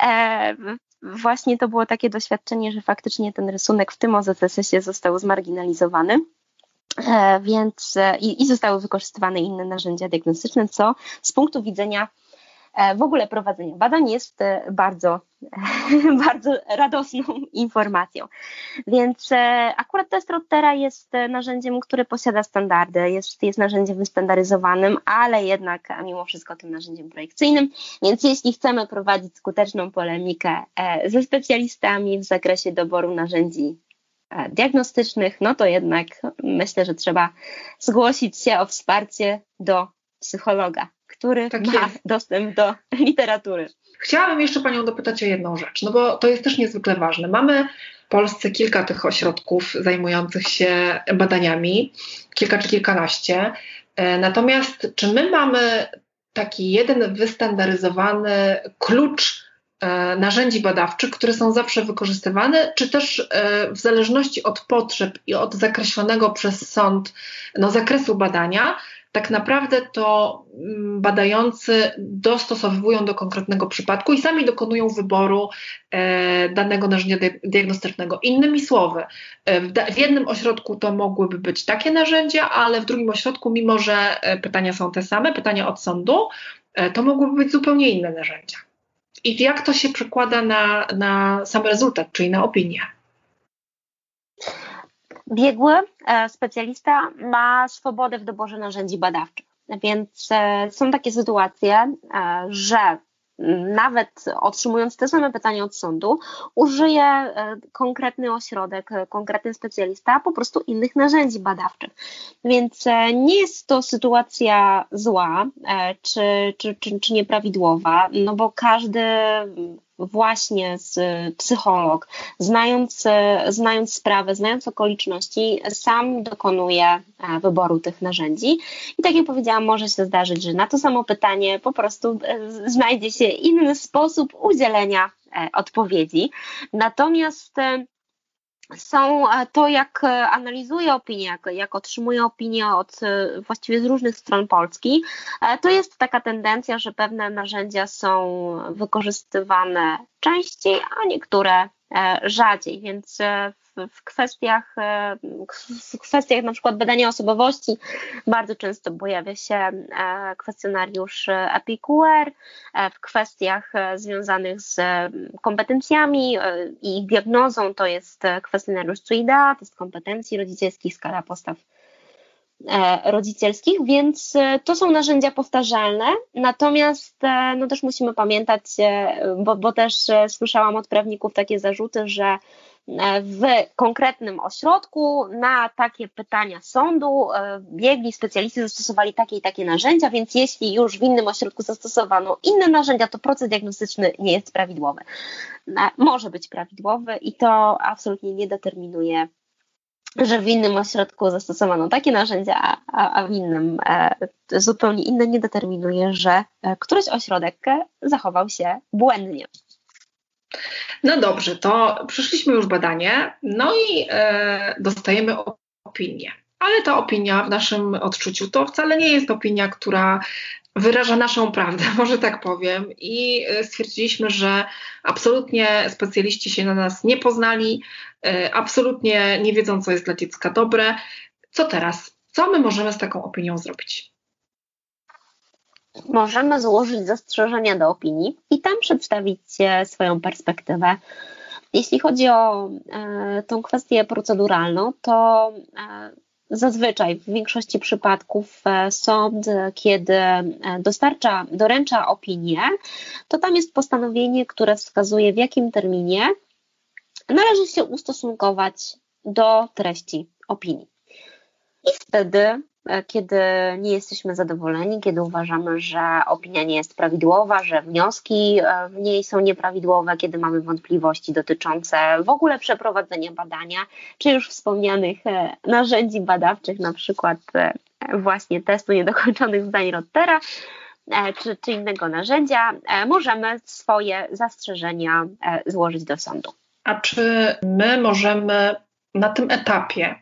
B: e, właśnie to było takie doświadczenie, że faktycznie ten rysunek w tym OZS-ie został zmarginalizowany. E, więc e, i, i zostały wykorzystywane inne narzędzia diagnostyczne, co z punktu widzenia e, w ogóle prowadzenia badań jest bardzo, bardzo radosną informacją. Więc akurat test Rottera jest narzędziem, które posiada standardy, jest, jest narzędziem wystandaryzowanym, ale jednak mimo wszystko tym narzędziem projekcyjnym. Więc jeśli chcemy prowadzić skuteczną polemikę ze specjalistami w zakresie doboru narzędzi diagnostycznych, no to jednak myślę, że trzeba zgłosić się o wsparcie do psychologa, który tak ma jest. dostęp do literatury.
A: Chciałabym jeszcze Panią dopytać o jedną rzecz, no bo to jest też niezwykle ważne. Mamy w Polsce kilka tych ośrodków zajmujących się badaniami, kilka czy kilkanaście. E, natomiast czy my mamy taki jeden wystandaryzowany klucz E, narzędzi badawczych, które są zawsze wykorzystywane, czy też e, w zależności od potrzeb i od zakreślonego przez sąd no, zakresu badania, tak naprawdę to mm, badający dostosowują do konkretnego przypadku i sami dokonują wyboru e, danego narzędzia diagnostycznego. Innymi słowy, w jednym ośrodku to mogłyby być takie narzędzia, ale w drugim ośrodku, mimo że pytania są te same, pytania od sądu, to mogłyby być zupełnie inne narzędzia. I jak to się przekłada na, na sam rezultat, czyli na opinię?
B: Biegły e, specjalista ma swobodę w doborze narzędzi badawczych. Więc e, są takie sytuacje, e, że nawet otrzymując te same pytania od sądu, użyje e, konkretny ośrodek, e, konkretny specjalista po prostu innych narzędzi badawczych. Więc e, nie jest to sytuacja zła czy, czy, czy, czy nieprawidłowa, no bo każdy właśnie z psycholog, znając, znając sprawę, znając okoliczności, sam dokonuje e, wyboru tych narzędzi. I tak jak powiedziałam, może się zdarzyć, że na to samo pytanie po prostu e, znajdzie się inny sposób udzielenia e, odpowiedzi. Natomiast są e, to, jak e, analizuję opinię, jak, jak otrzymuję opinię od e, właściwie z różnych stron Polski, to jest taka tendencja, że pewne narzędzia są wykorzystywane częściej, a niektóre rzadziej, więc w kwestiach, w kwestiach na przykład badania osobowości bardzo często pojawia się kwestionariusz EPIQR, w kwestiach związanych z kompetencjami i diagnozą to jest kwestionariusz CUIDA, test kompetencji rodzicielskich, skala postaw E, rodzicielskich, więc e, to są narzędzia powtarzalne, natomiast e, no też musimy pamiętać, bo, bo też słyszałam od prawników takie zarzuty, że w konkretnym ośrodku na takie pytania sądu biegli specjaliści zastosowali takie i takie narzędzia, więc jeśli już w innym ośrodku zastosowano inne narzędzia, to proces diagnostyczny nie jest prawidłowy. Może być prawidłowy i to absolutnie nie determinuje że w innym ośrodku zastosowano takie narzędzia, a, w innym e, zupełnie inne nie determinuje, że e, któryś ośrodek zachował się błędnie.
A: No dobrze, to przyszliśmy już badanie, no i e, dostajemy opinię. Ale ta opinia w naszym odczuciu to wcale nie jest opinia, która wyraża naszą prawdę, może tak powiem, i e, stwierdziliśmy, że absolutnie specjaliści się na nas nie poznali, e, absolutnie nie wiedzą, co jest dla dziecka dobre. Co teraz? Co my możemy z taką opinią zrobić?
B: Możemy złożyć zastrzeżenia do opinii i tam przedstawić swoją perspektywę. Jeśli chodzi o e, tą kwestię proceduralną, to e, Zazwyczaj w większości przypadków e, sąd, kiedy e, dostarcza, doręcza opinię, to tam jest postanowienie, które wskazuje, w jakim terminie należy się ustosunkować do treści opinii. I wtedy kiedy nie jesteśmy zadowoleni, kiedy uważamy, że opinia nie jest prawidłowa, że wnioski e, w niej są nieprawidłowe, kiedy mamy wątpliwości dotyczące w ogóle przeprowadzenia badania, czy już wspomnianych e, narzędzi badawczych, na przykład właśnie testu niedokończonych zdań Rottera, czy, czy innego narzędzia, możemy swoje zastrzeżenia złożyć do sądu.
A: A czy my możemy na tym etapie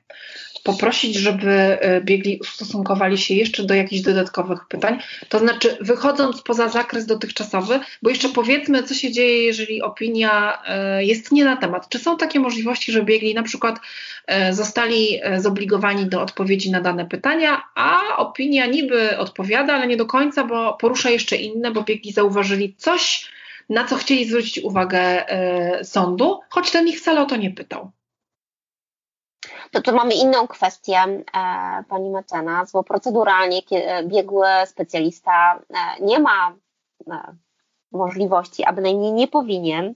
A: poprosić, żeby e, biegli ustosunkowali się jeszcze do jakichś dodatkowych pytań. To znaczy, wychodząc poza zakres dotychczasowy, bo jeszcze powiedzmy, co się dzieje, jeżeli opinia e, jest nie na temat. Czy są takie możliwości, że biegli na przykład e, zostali zobligowani do odpowiedzi na dane pytania, a opinia niby odpowiada, ale nie do końca, bo porusza jeszcze inne, bo biegli zauważyli coś, na co chcieli zwrócić uwagę sądu, choć ten ich wcale o to nie pytał.
B: To tu mamy inną kwestię, e, pani mecenas, bo proceduralnie biegły specjalista e, nie ma e, możliwości, a bynajmniej nie powinien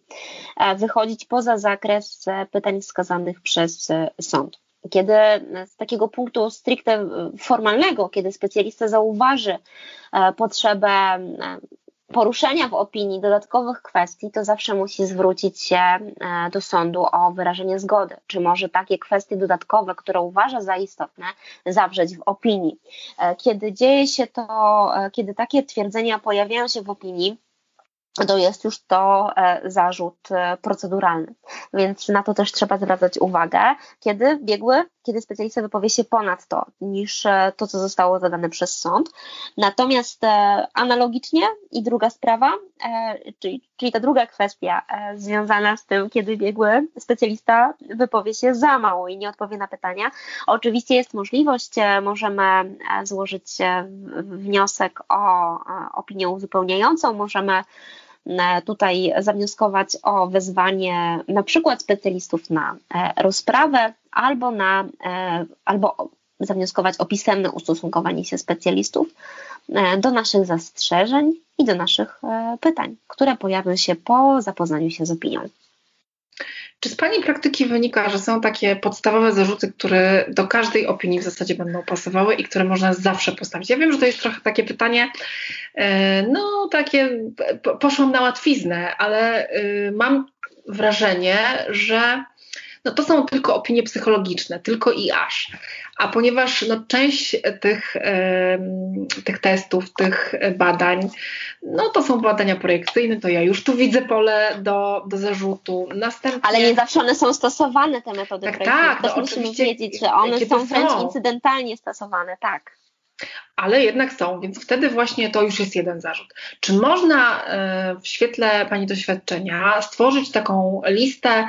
B: wychodzić poza zakres pytań wskazanych przez sąd. Kiedy z takiego punktu stricte formalnego, kiedy specjalista zauważy potrzebę poruszenia w opinii dodatkowych kwestii, to zawsze musi zwrócić się e, do sądu o wyrażenie zgody. Czy może takie kwestie dodatkowe, które uważa za istotne, zawrzeć w opinii. E, kiedy dzieje się to, e, kiedy takie twierdzenia pojawiają się w opinii, to jest już to e, zarzut e, proceduralny. Więc na to też trzeba zwracać uwagę, kiedy biegły, kiedy specjalista wypowie się ponad to, niż e, to, co zostało zadane przez sąd. Natomiast analogicznie i druga sprawa, czyli, czyli ta druga kwestia związana z tym, kiedy biegły specjalista wypowie się za mało i nie odpowie na pytania. Oczywiście jest możliwość, możemy złożyć wniosek o opinię uzupełniającą, możemy tutaj zawnioskować o wezwanie na przykład specjalistów na e, rozprawę albo na e, albo zawnioskować o pisemne ustosunkowanie się specjalistów do naszych zastrzeżeń i do naszych pytań, które pojawią się po zapoznaniu się z opinią.
A: Czy z Pani praktyki wynika, że są takie podstawowe zarzuty, które do każdej opinii w zasadzie będą pasowały i które można zawsze postawić? Ja wiem, że to jest trochę takie pytanie, e, no takie, poszłam na łatwiznę, ale y, mam wrażenie, że no to są tylko opinie psychologiczne, tylko i aż. A ponieważ no, część tych, tych testów, tych badań, no to są badania projekcyjne, to ja już tu widzę pole do, do zarzutu.
B: Następnie... Ale nie zawsze one są stosowane, te metody tak, projekcyjne. Tak, Też no, musimy wiedzieć, że one są wręcz są. incydentalnie stosowane, tak
A: ale jednak są, więc wtedy właśnie to już jest jeden zarzut. Czy można e, w świetle Pani doświadczenia stworzyć taką listę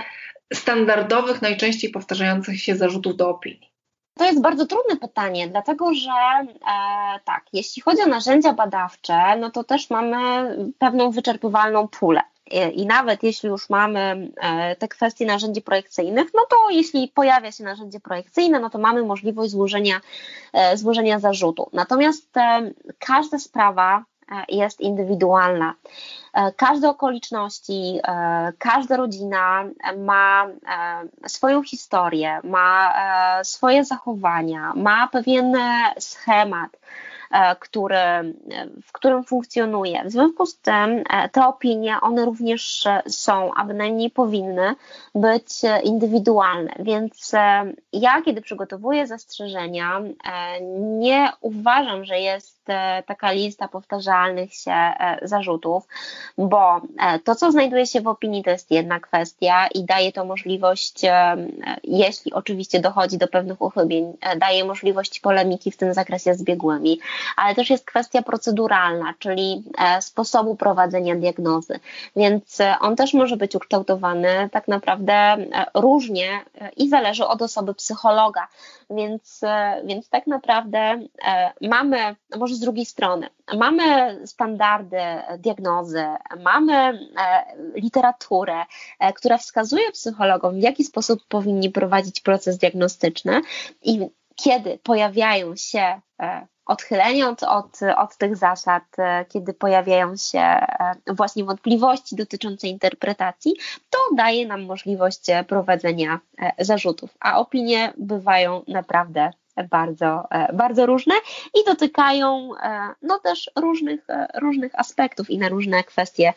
A: standardowych, najczęściej powtarzających się zarzutów do opinii?
B: To jest bardzo trudne pytanie, dlatego że e, tak, jeśli chodzi o narzędzia badawcze, no to też mamy pewną wyczerpywalną pulę. I nawet jeśli już mamy e, te kwestie narzędzi projekcyjnych, no to jeśli pojawia się narzędzie projekcyjne, no to mamy możliwość złożenia, e, złożenia zarzutu. Natomiast e, każda sprawa jest indywidualna. Każde okoliczności, każda rodzina ma swoją historię, ma swoje zachowania, ma pewien schemat. E, który, w którym funkcjonuje. W związku z tym e, te opinie, one również są, a bynajmniej powinny być indywidualne. Więc e, ja, kiedy przygotowuję zastrzeżenia, nie uważam, że jest taka lista powtarzalnych się zarzutów, bo to, co znajduje się w opinii, to jest jedna kwestia i daje to możliwość, jeśli oczywiście dochodzi do pewnych uchybień, daje możliwość polemiki w tym zakresie z biegłymi ale też jest kwestia proceduralna, czyli e, sposobu prowadzenia diagnozy. Więc e, on też może być ukształtowany tak naprawdę e, różnie i zależy od osoby psychologa. Więc, więc tak naprawdę mamy, może z drugiej strony, mamy standardy diagnozy, mamy literaturę, która wskazuje psychologom, w jaki sposób powinni prowadzić proces diagnostyczny i kiedy pojawiają się odchylenia od, od, od tych zasad, e, kiedy pojawiają się e, właśnie wątpliwości dotyczące interpretacji, to daje nam możliwość e, prowadzenia zarzutów, a opinie bywają naprawdę bardzo, bardzo różne i dotykają no też różnych, różnych aspektów i na różne kwestie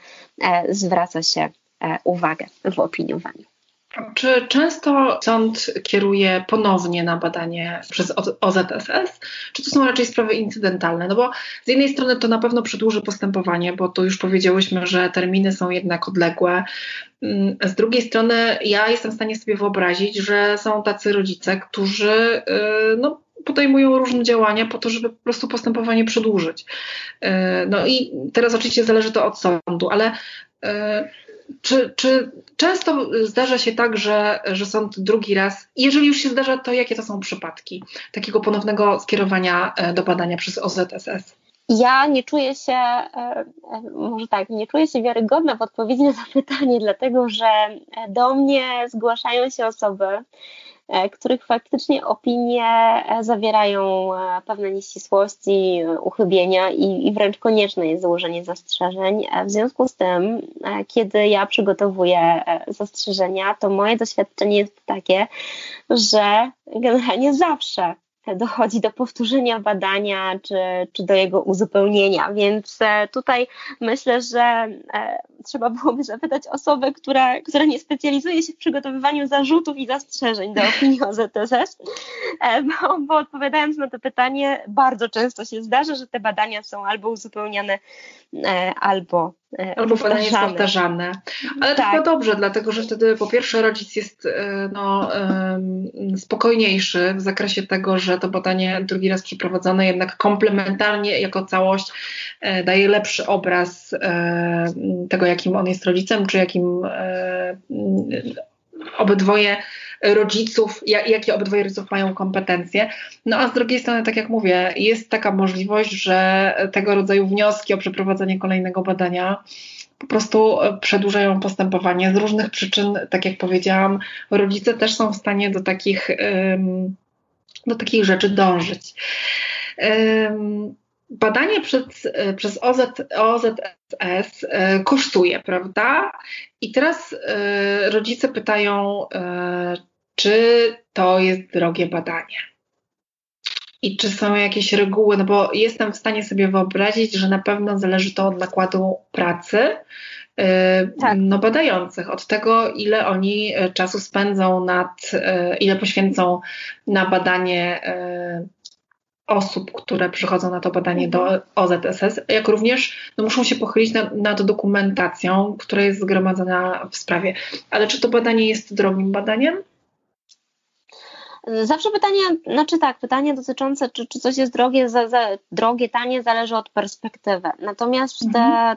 B: zwraca się uwagę w opiniowaniu.
A: Czy często sąd kieruje ponownie na badanie przez OZSS, czy to są raczej sprawy incydentalne? No bo z jednej strony to na pewno przedłuży postępowanie, bo tu już powiedziałyśmy, że terminy są jednak odległe. Mm, z drugiej strony ja jestem w stanie sobie wyobrazić, że są tacy rodzice, którzy y, no, podejmują różne działania po to, żeby po prostu postępowanie przedłużyć. Y, no i teraz oczywiście zależy to od sądu, ale y, czy, czy często zdarza się tak, że, że sąd drugi raz, jeżeli już się zdarza, to jakie to są przypadki takiego ponownego skierowania e, do badania przez OZSS?
B: Ja nie czuję się, e, e, może tak, nie czuję się wiarygodna w odpowiedzi na to pytanie, dlatego że do mnie zgłaszają się osoby, których faktycznie opinie e, zawierają e, pewne nieścisłości, uchybienia i, i wręcz konieczne jest złożenie zastrzeżeń. W związku z tym, kiedy ja przygotowuję zastrzeżenia, to moje doświadczenie jest takie, że generalnie zawsze dochodzi do powtórzenia badania czy, czy do jego uzupełnienia. Więc e, tutaj myślę, że e, trzeba byłoby zapytać osobę, która, która nie specjalizuje się w przygotowywaniu zarzutów i zastrzeżeń do opinii o ZSS, e, bo, bo odpowiadając na to pytanie, bardzo często się zdarza, że te badania są albo uzupełniane, albo
A: Albo badanie jest powtarzane. Ale tak. to chyba dobrze, dlatego że wtedy po pierwsze rodzic jest no, spokojniejszy w zakresie tego, że to badanie drugi raz przeprowadzone jednak komplementarnie jako całość e, daje lepszy obraz e, tego, jakim on jest rodzicem, czy jakim e, obydwoje rodziców, jakie obydwoje rodziców mają kompetencje. No a z drugiej strony, tak jak mówię, jest taka możliwość, że tego rodzaju wnioski o przeprowadzenie kolejnego badania po prostu przedłużają postępowanie z różnych przyczyn. Tak jak powiedziałam, rodzice też są w stanie do takich, do takich rzeczy dążyć. Badanie przez, przez OZ, OZS e, kosztuje, prawda? I teraz e, rodzice pytają, e, czy to jest drogie badanie. I czy są jakieś reguły, no bo jestem w stanie sobie wyobrazić, że na pewno zależy to od nakładu pracy tak. no, badających, od tego, ile oni czasu spędzą nad, ile poświęcą na badanie osób, które przychodzą na to badanie do mhm. OZSS, jak również no, muszą się pochylić nad, nad dokumentacją, która jest zgromadzona w sprawie. Ale czy to badanie jest drogim badaniem?
B: Zawsze pytanie, znaczy tak, pytanie dotyczące, czy, czy coś jest drogie, za, za, drogie, tanie, zależy od perspektywy. Natomiast mhm.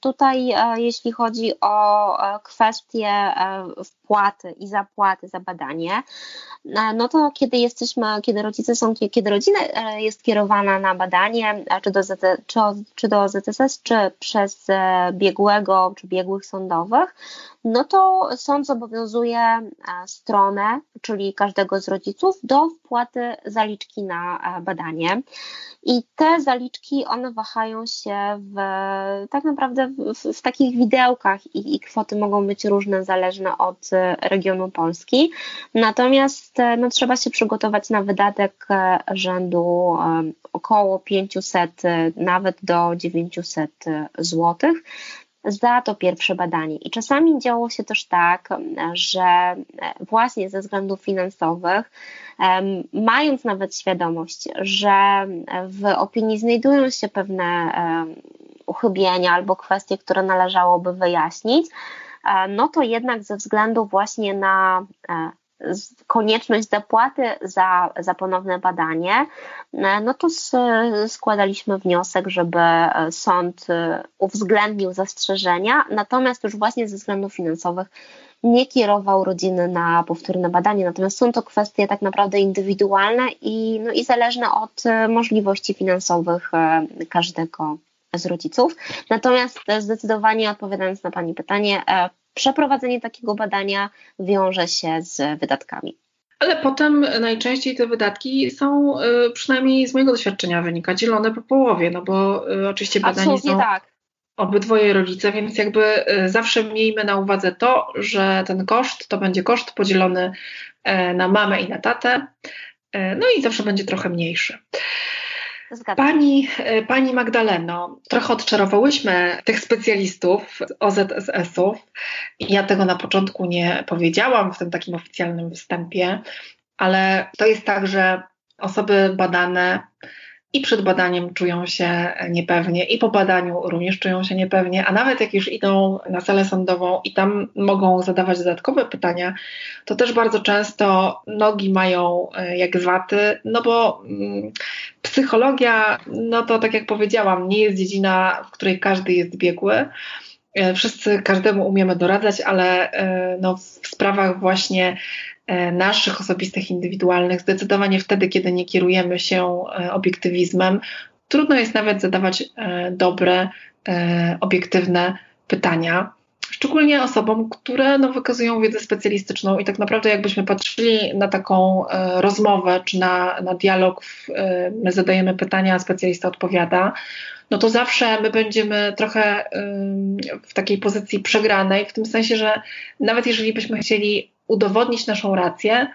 B: tutaj, e, jeśli chodzi o e, kwestie e, wpłaty i zapłaty za badanie, no to kiedy jesteśmy, kiedy rodzice są, kiedy rodzina jest kierowana na badanie, czy do, ZT, czy, czy do ZSS, czy przez biegłego, czy biegłych sądowych, no to sąd zobowiązuje stronę, czyli każdego z rodziców, do wpłaty zaliczki na badanie. I te zaliczki, one wahają się w, tak naprawdę w, w takich widełkach i, i, kwoty mogą być różne, zależne od regionu Polski. Natomiast no, trzeba się przygotować na wydatek e, rzędu e, około 500, e, nawet do 900 złotych za to pierwsze badanie. I czasami działo się też tak, że właśnie ze względów finansowych, mając nawet świadomość, że w opinii znajdują się pewne uchybienia albo kwestie, które należałoby wyjaśnić, no to jednak ze względu właśnie na e, konieczność zapłaty za, za ponowne badanie, e, no to składaliśmy wniosek, żeby e, sąd e, uwzględnił zastrzeżenia, natomiast już właśnie ze względów finansowych nie kierował rodziny na powtórne badanie, natomiast są to kwestie tak naprawdę indywidualne i, no i zależne od możliwości finansowych każdego z rodziców. Natomiast zdecydowanie odpowiadając na Pani pytanie, przeprowadzenie takiego badania wiąże się z wydatkami.
A: Ale potem najczęściej te wydatki są, y, przynajmniej z mojego doświadczenia wynika, dzielone po połowie, no bo y, oczywiście badani są tak. obydwoje rodzice, więc jakby y, zawsze miejmy na uwadze to, że ten koszt to będzie koszt podzielony na mamę i na tatę, no i zawsze będzie trochę mniejszy. Pani, e, pani Magdaleno, trochę odczarowałyśmy tych specjalistów OZSS-ów. Ja tego na początku nie powiedziałam w tym takim oficjalnym wstępie, ale to jest tak, że osoby badane i przed badaniem czują się niepewnie, i po badaniu również czują się niepewnie, a nawet jak już idą na salę sądową i tam mogą zadawać dodatkowe pytania, to też bardzo często nogi mają e, jak z waty, no bo mm, psychologia, no to tak jak powiedziałam, nie jest dziedzina, w której każdy jest biegły. E, wszyscy każdemu umiemy doradzać, ale e, no, w sprawach właśnie naszych osobistych, indywidualnych, zdecydowanie wtedy, kiedy nie kierujemy się e, obiektywizmem, trudno jest nawet zadawać e, dobre, obiektywne pytania. Szczególnie osobom, które no, wykazują wiedzę specjalistyczną i tak naprawdę jakbyśmy patrzyli na taką rozmowę czy na, na dialog, my zadajemy pytania, a specjalista odpowiada, no to zawsze my będziemy trochę w takiej pozycji przegranej, w tym sensie, że nawet jeżeli byśmy chcieli udowodnić naszą rację,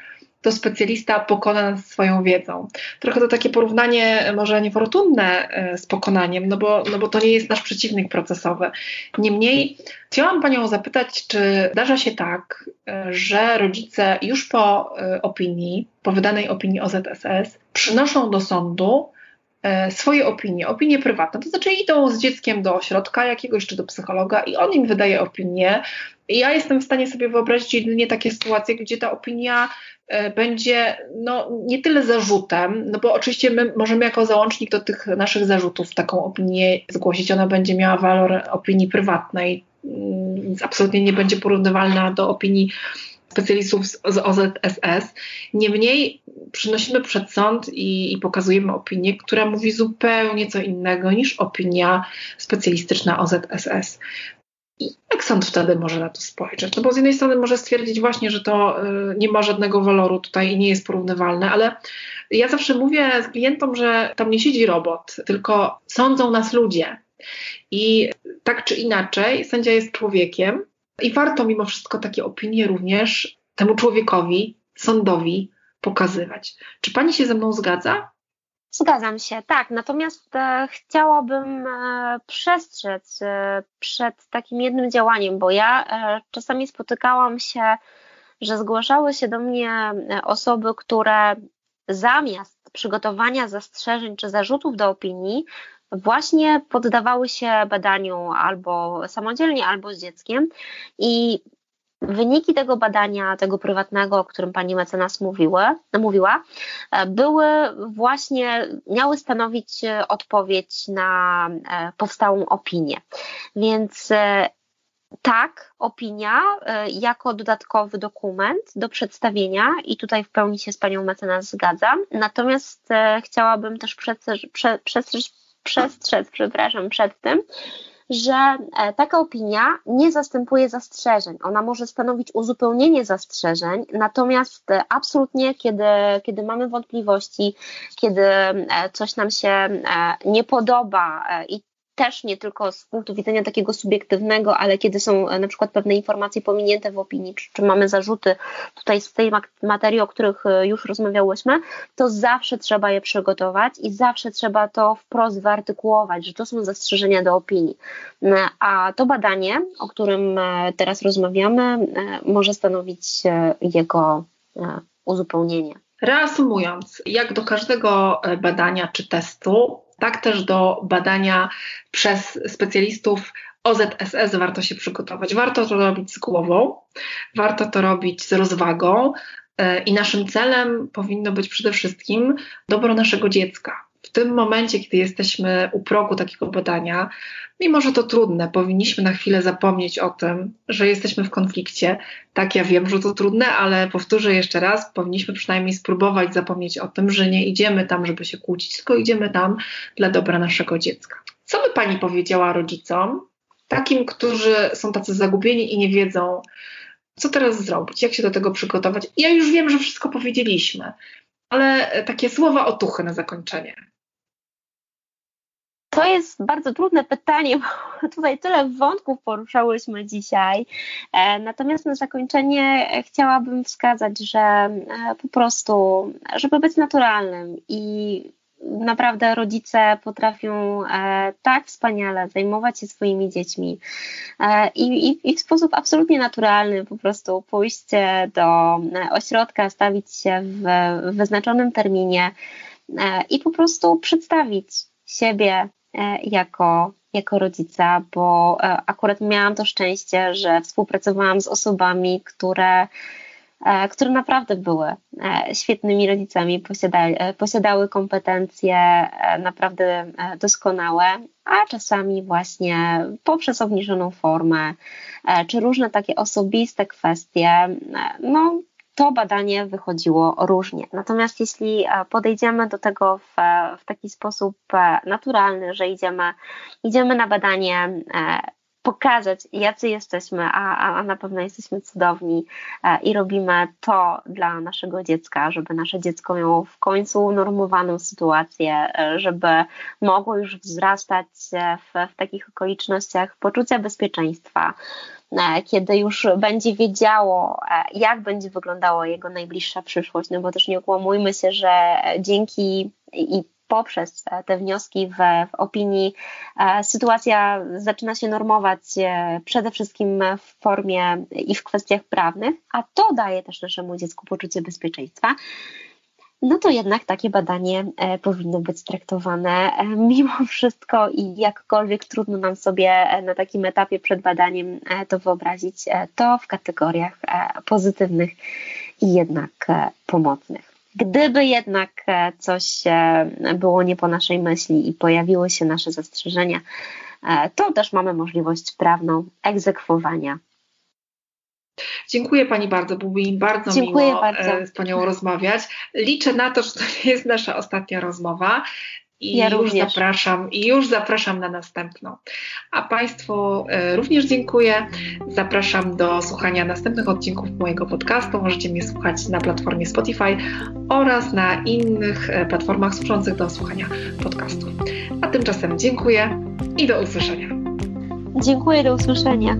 A: to specjalista pokona nas swoją wiedzą. Trochę to takie porównanie może niefortunne e, z pokonaniem, no bo, no bo to nie jest nasz przeciwnik procesowy. Niemniej chciałam Panią zapytać, czy zdarza się tak, e, że rodzice już po e, opinii, po wydanej opinii OZSS przynoszą do sądu swoje opinie, opinie prywatne. To znaczy idą z dzieckiem do ośrodka jakiegoś czy do psychologa i on im wydaje opinię, ja jestem w stanie sobie wyobrazić jedynie takie sytuacje, gdzie ta opinia e, będzie no, nie tyle zarzutem, no bo oczywiście my możemy jako załącznik do tych naszych zarzutów taką opinię zgłosić. Ona będzie miała walor opinii prywatnej, mm, więc absolutnie nie będzie porównywalna do opinii specjalistów z, z OZSS. Niemniej przynosimy przed sąd i, i, pokazujemy opinię, która mówi zupełnie co innego niż opinia specjalistyczna OZSS. Jak sąd wtedy może na to spojrzeć? No bo z jednej strony może stwierdzić właśnie, że to y, nie ma żadnego waloru tutaj i nie jest porównywalne, ale ja zawsze mówię klientom, że tam nie siedzi robot, tylko sądzą nas ludzie. I tak czy inaczej, sędzia jest człowiekiem i warto mimo wszystko takie opinie również temu człowiekowi, sądowi pokazywać. Czy pani się ze mną zgadza?
B: Zgadzam się, tak. Natomiast e, chciałabym e, przestrzec e, przed takim jednym działaniem, bo ja e, czasami spotykałam się, że zgłaszały się do mnie e, osoby, które zamiast przygotowania zastrzeżeń czy zarzutów do opinii, właśnie poddawały się badaniu albo samodzielnie, albo z dzieckiem i Wyniki tego badania, tego prywatnego, o którym pani mecenas mówiła, mówiła, e, były właśnie, miały stanowić e, odpowiedź na e, powstałą opinię. Więc tak, opinia jako dodatkowy dokument do przedstawienia i tutaj w pełni się z Panią mecenas zgadzam. Natomiast chciałabym też przestrzec, przestrzec, przestrzec przepraszam, przed tym, że e, taka opinia nie zastępuje zastrzeżeń. Ona może stanowić uzupełnienie zastrzeżeń, natomiast absolutnie, kiedy, kiedy mamy wątpliwości, kiedy coś nam się nie podoba i też nie tylko z punktu widzenia takiego subiektywnego, ale kiedy są e, na przykład pewne informacje pominięte w opinii, czy, czy mamy zarzuty tutaj z tej materii, o których e, już rozmawiałyśmy, to zawsze trzeba je przygotować i zawsze trzeba to wprost wyartykułować, że to są zastrzeżenia do opinii. E, a to badanie, o którym teraz rozmawiamy, może stanowić jego uzupełnienie.
A: Reasumując, jak do każdego badania czy testu, tak też do badania przez specjalistów OZSS warto się przygotować. Warto to robić z głową, warto to robić z rozwagą e, i naszym celem powinno być przede wszystkim dobro naszego dziecka. W tym momencie, kiedy jesteśmy u progu takiego badania, Mimo, że to trudne, powinniśmy na chwilę zapomnieć o tym, że jesteśmy w konflikcie. Tak, ja wiem, że to trudne, ale powtórzę jeszcze raz, powinniśmy przynajmniej spróbować zapomnieć o tym, że nie idziemy tam, żeby się kłócić, tylko idziemy tam dla dobra naszego dziecka. Co by pani powiedziała rodzicom, takim, którzy są tacy zagubieni i nie wiedzą, co teraz zrobić, jak się do tego przygotować? Ja już wiem, że wszystko powiedzieliśmy, ale takie słowa otuchy na zakończenie.
B: To jest bardzo trudne pytanie, bo tutaj tyle wątków poruszałyśmy dzisiaj. E, natomiast na zakończenie chciałabym wskazać, że e, po prostu, żeby być naturalnym i naprawdę rodzice potrafią e, tak wspaniale zajmować się swoimi dziećmi i, i, w sposób absolutnie naturalny po prostu pójść do ośrodka, stawić się w, wyznaczonym terminie i po prostu przedstawić siebie, jako, jako rodzica, bo e, akurat miałam to szczęście, że współpracowałam z osobami, które, e, które naprawdę były świetnymi rodzicami, posiadali, posiadały kompetencje naprawdę doskonałe, a czasami właśnie poprzez obniżoną formę, czy różne takie osobiste kwestie, no to badanie wychodziło różnie. Natomiast jeśli e, podejdziemy do tego w, w taki sposób e, naturalny, że idziemy, idziemy na badanie e, pokazać, jacy jesteśmy, a, a na pewno jesteśmy cudowni i robimy to dla naszego dziecka, żeby nasze dziecko miało w końcu normowaną sytuację, żeby mogło już wzrastać w, w takich okolicznościach poczucia bezpieczeństwa, E, kiedy już będzie wiedziało, e, jak będzie wyglądała jego najbliższa przyszłość, no bo też nie okłamujmy się, że dzięki i poprzez te wnioski w, w, opinii e, sytuacja zaczyna się normować przede wszystkim w formie i w kwestiach prawnych, a to daje też naszemu dziecku poczucie bezpieczeństwa no to jednak takie badanie e, powinno być traktowane e, mimo wszystko i jakkolwiek trudno nam sobie e, na takim etapie przed badaniem to wyobrazić, to w kategoriach pozytywnych i jednak pomocnych. Gdyby jednak coś było nie po naszej myśli i pojawiły się nasze zastrzeżenia, to też mamy możliwość prawną egzekwowania
A: Dziękuję Pani bardzo, byłby mi bardzo Dziękuję miło bardzo. z Panią rozmawiać. Liczę na to, że to nie jest nasza ostatnia rozmowa. I ja już zapraszam, i już zapraszam na następną. A Państwu e, również dziękuję. Zapraszam do słuchania następnych odcinków mojego podcastu. Możecie mnie słuchać na platformie Spotify oraz na innych e, platformach służących do słuchania podcastów. A tymczasem dziękuję i do usłyszenia.
B: Dziękuję, do usłyszenia.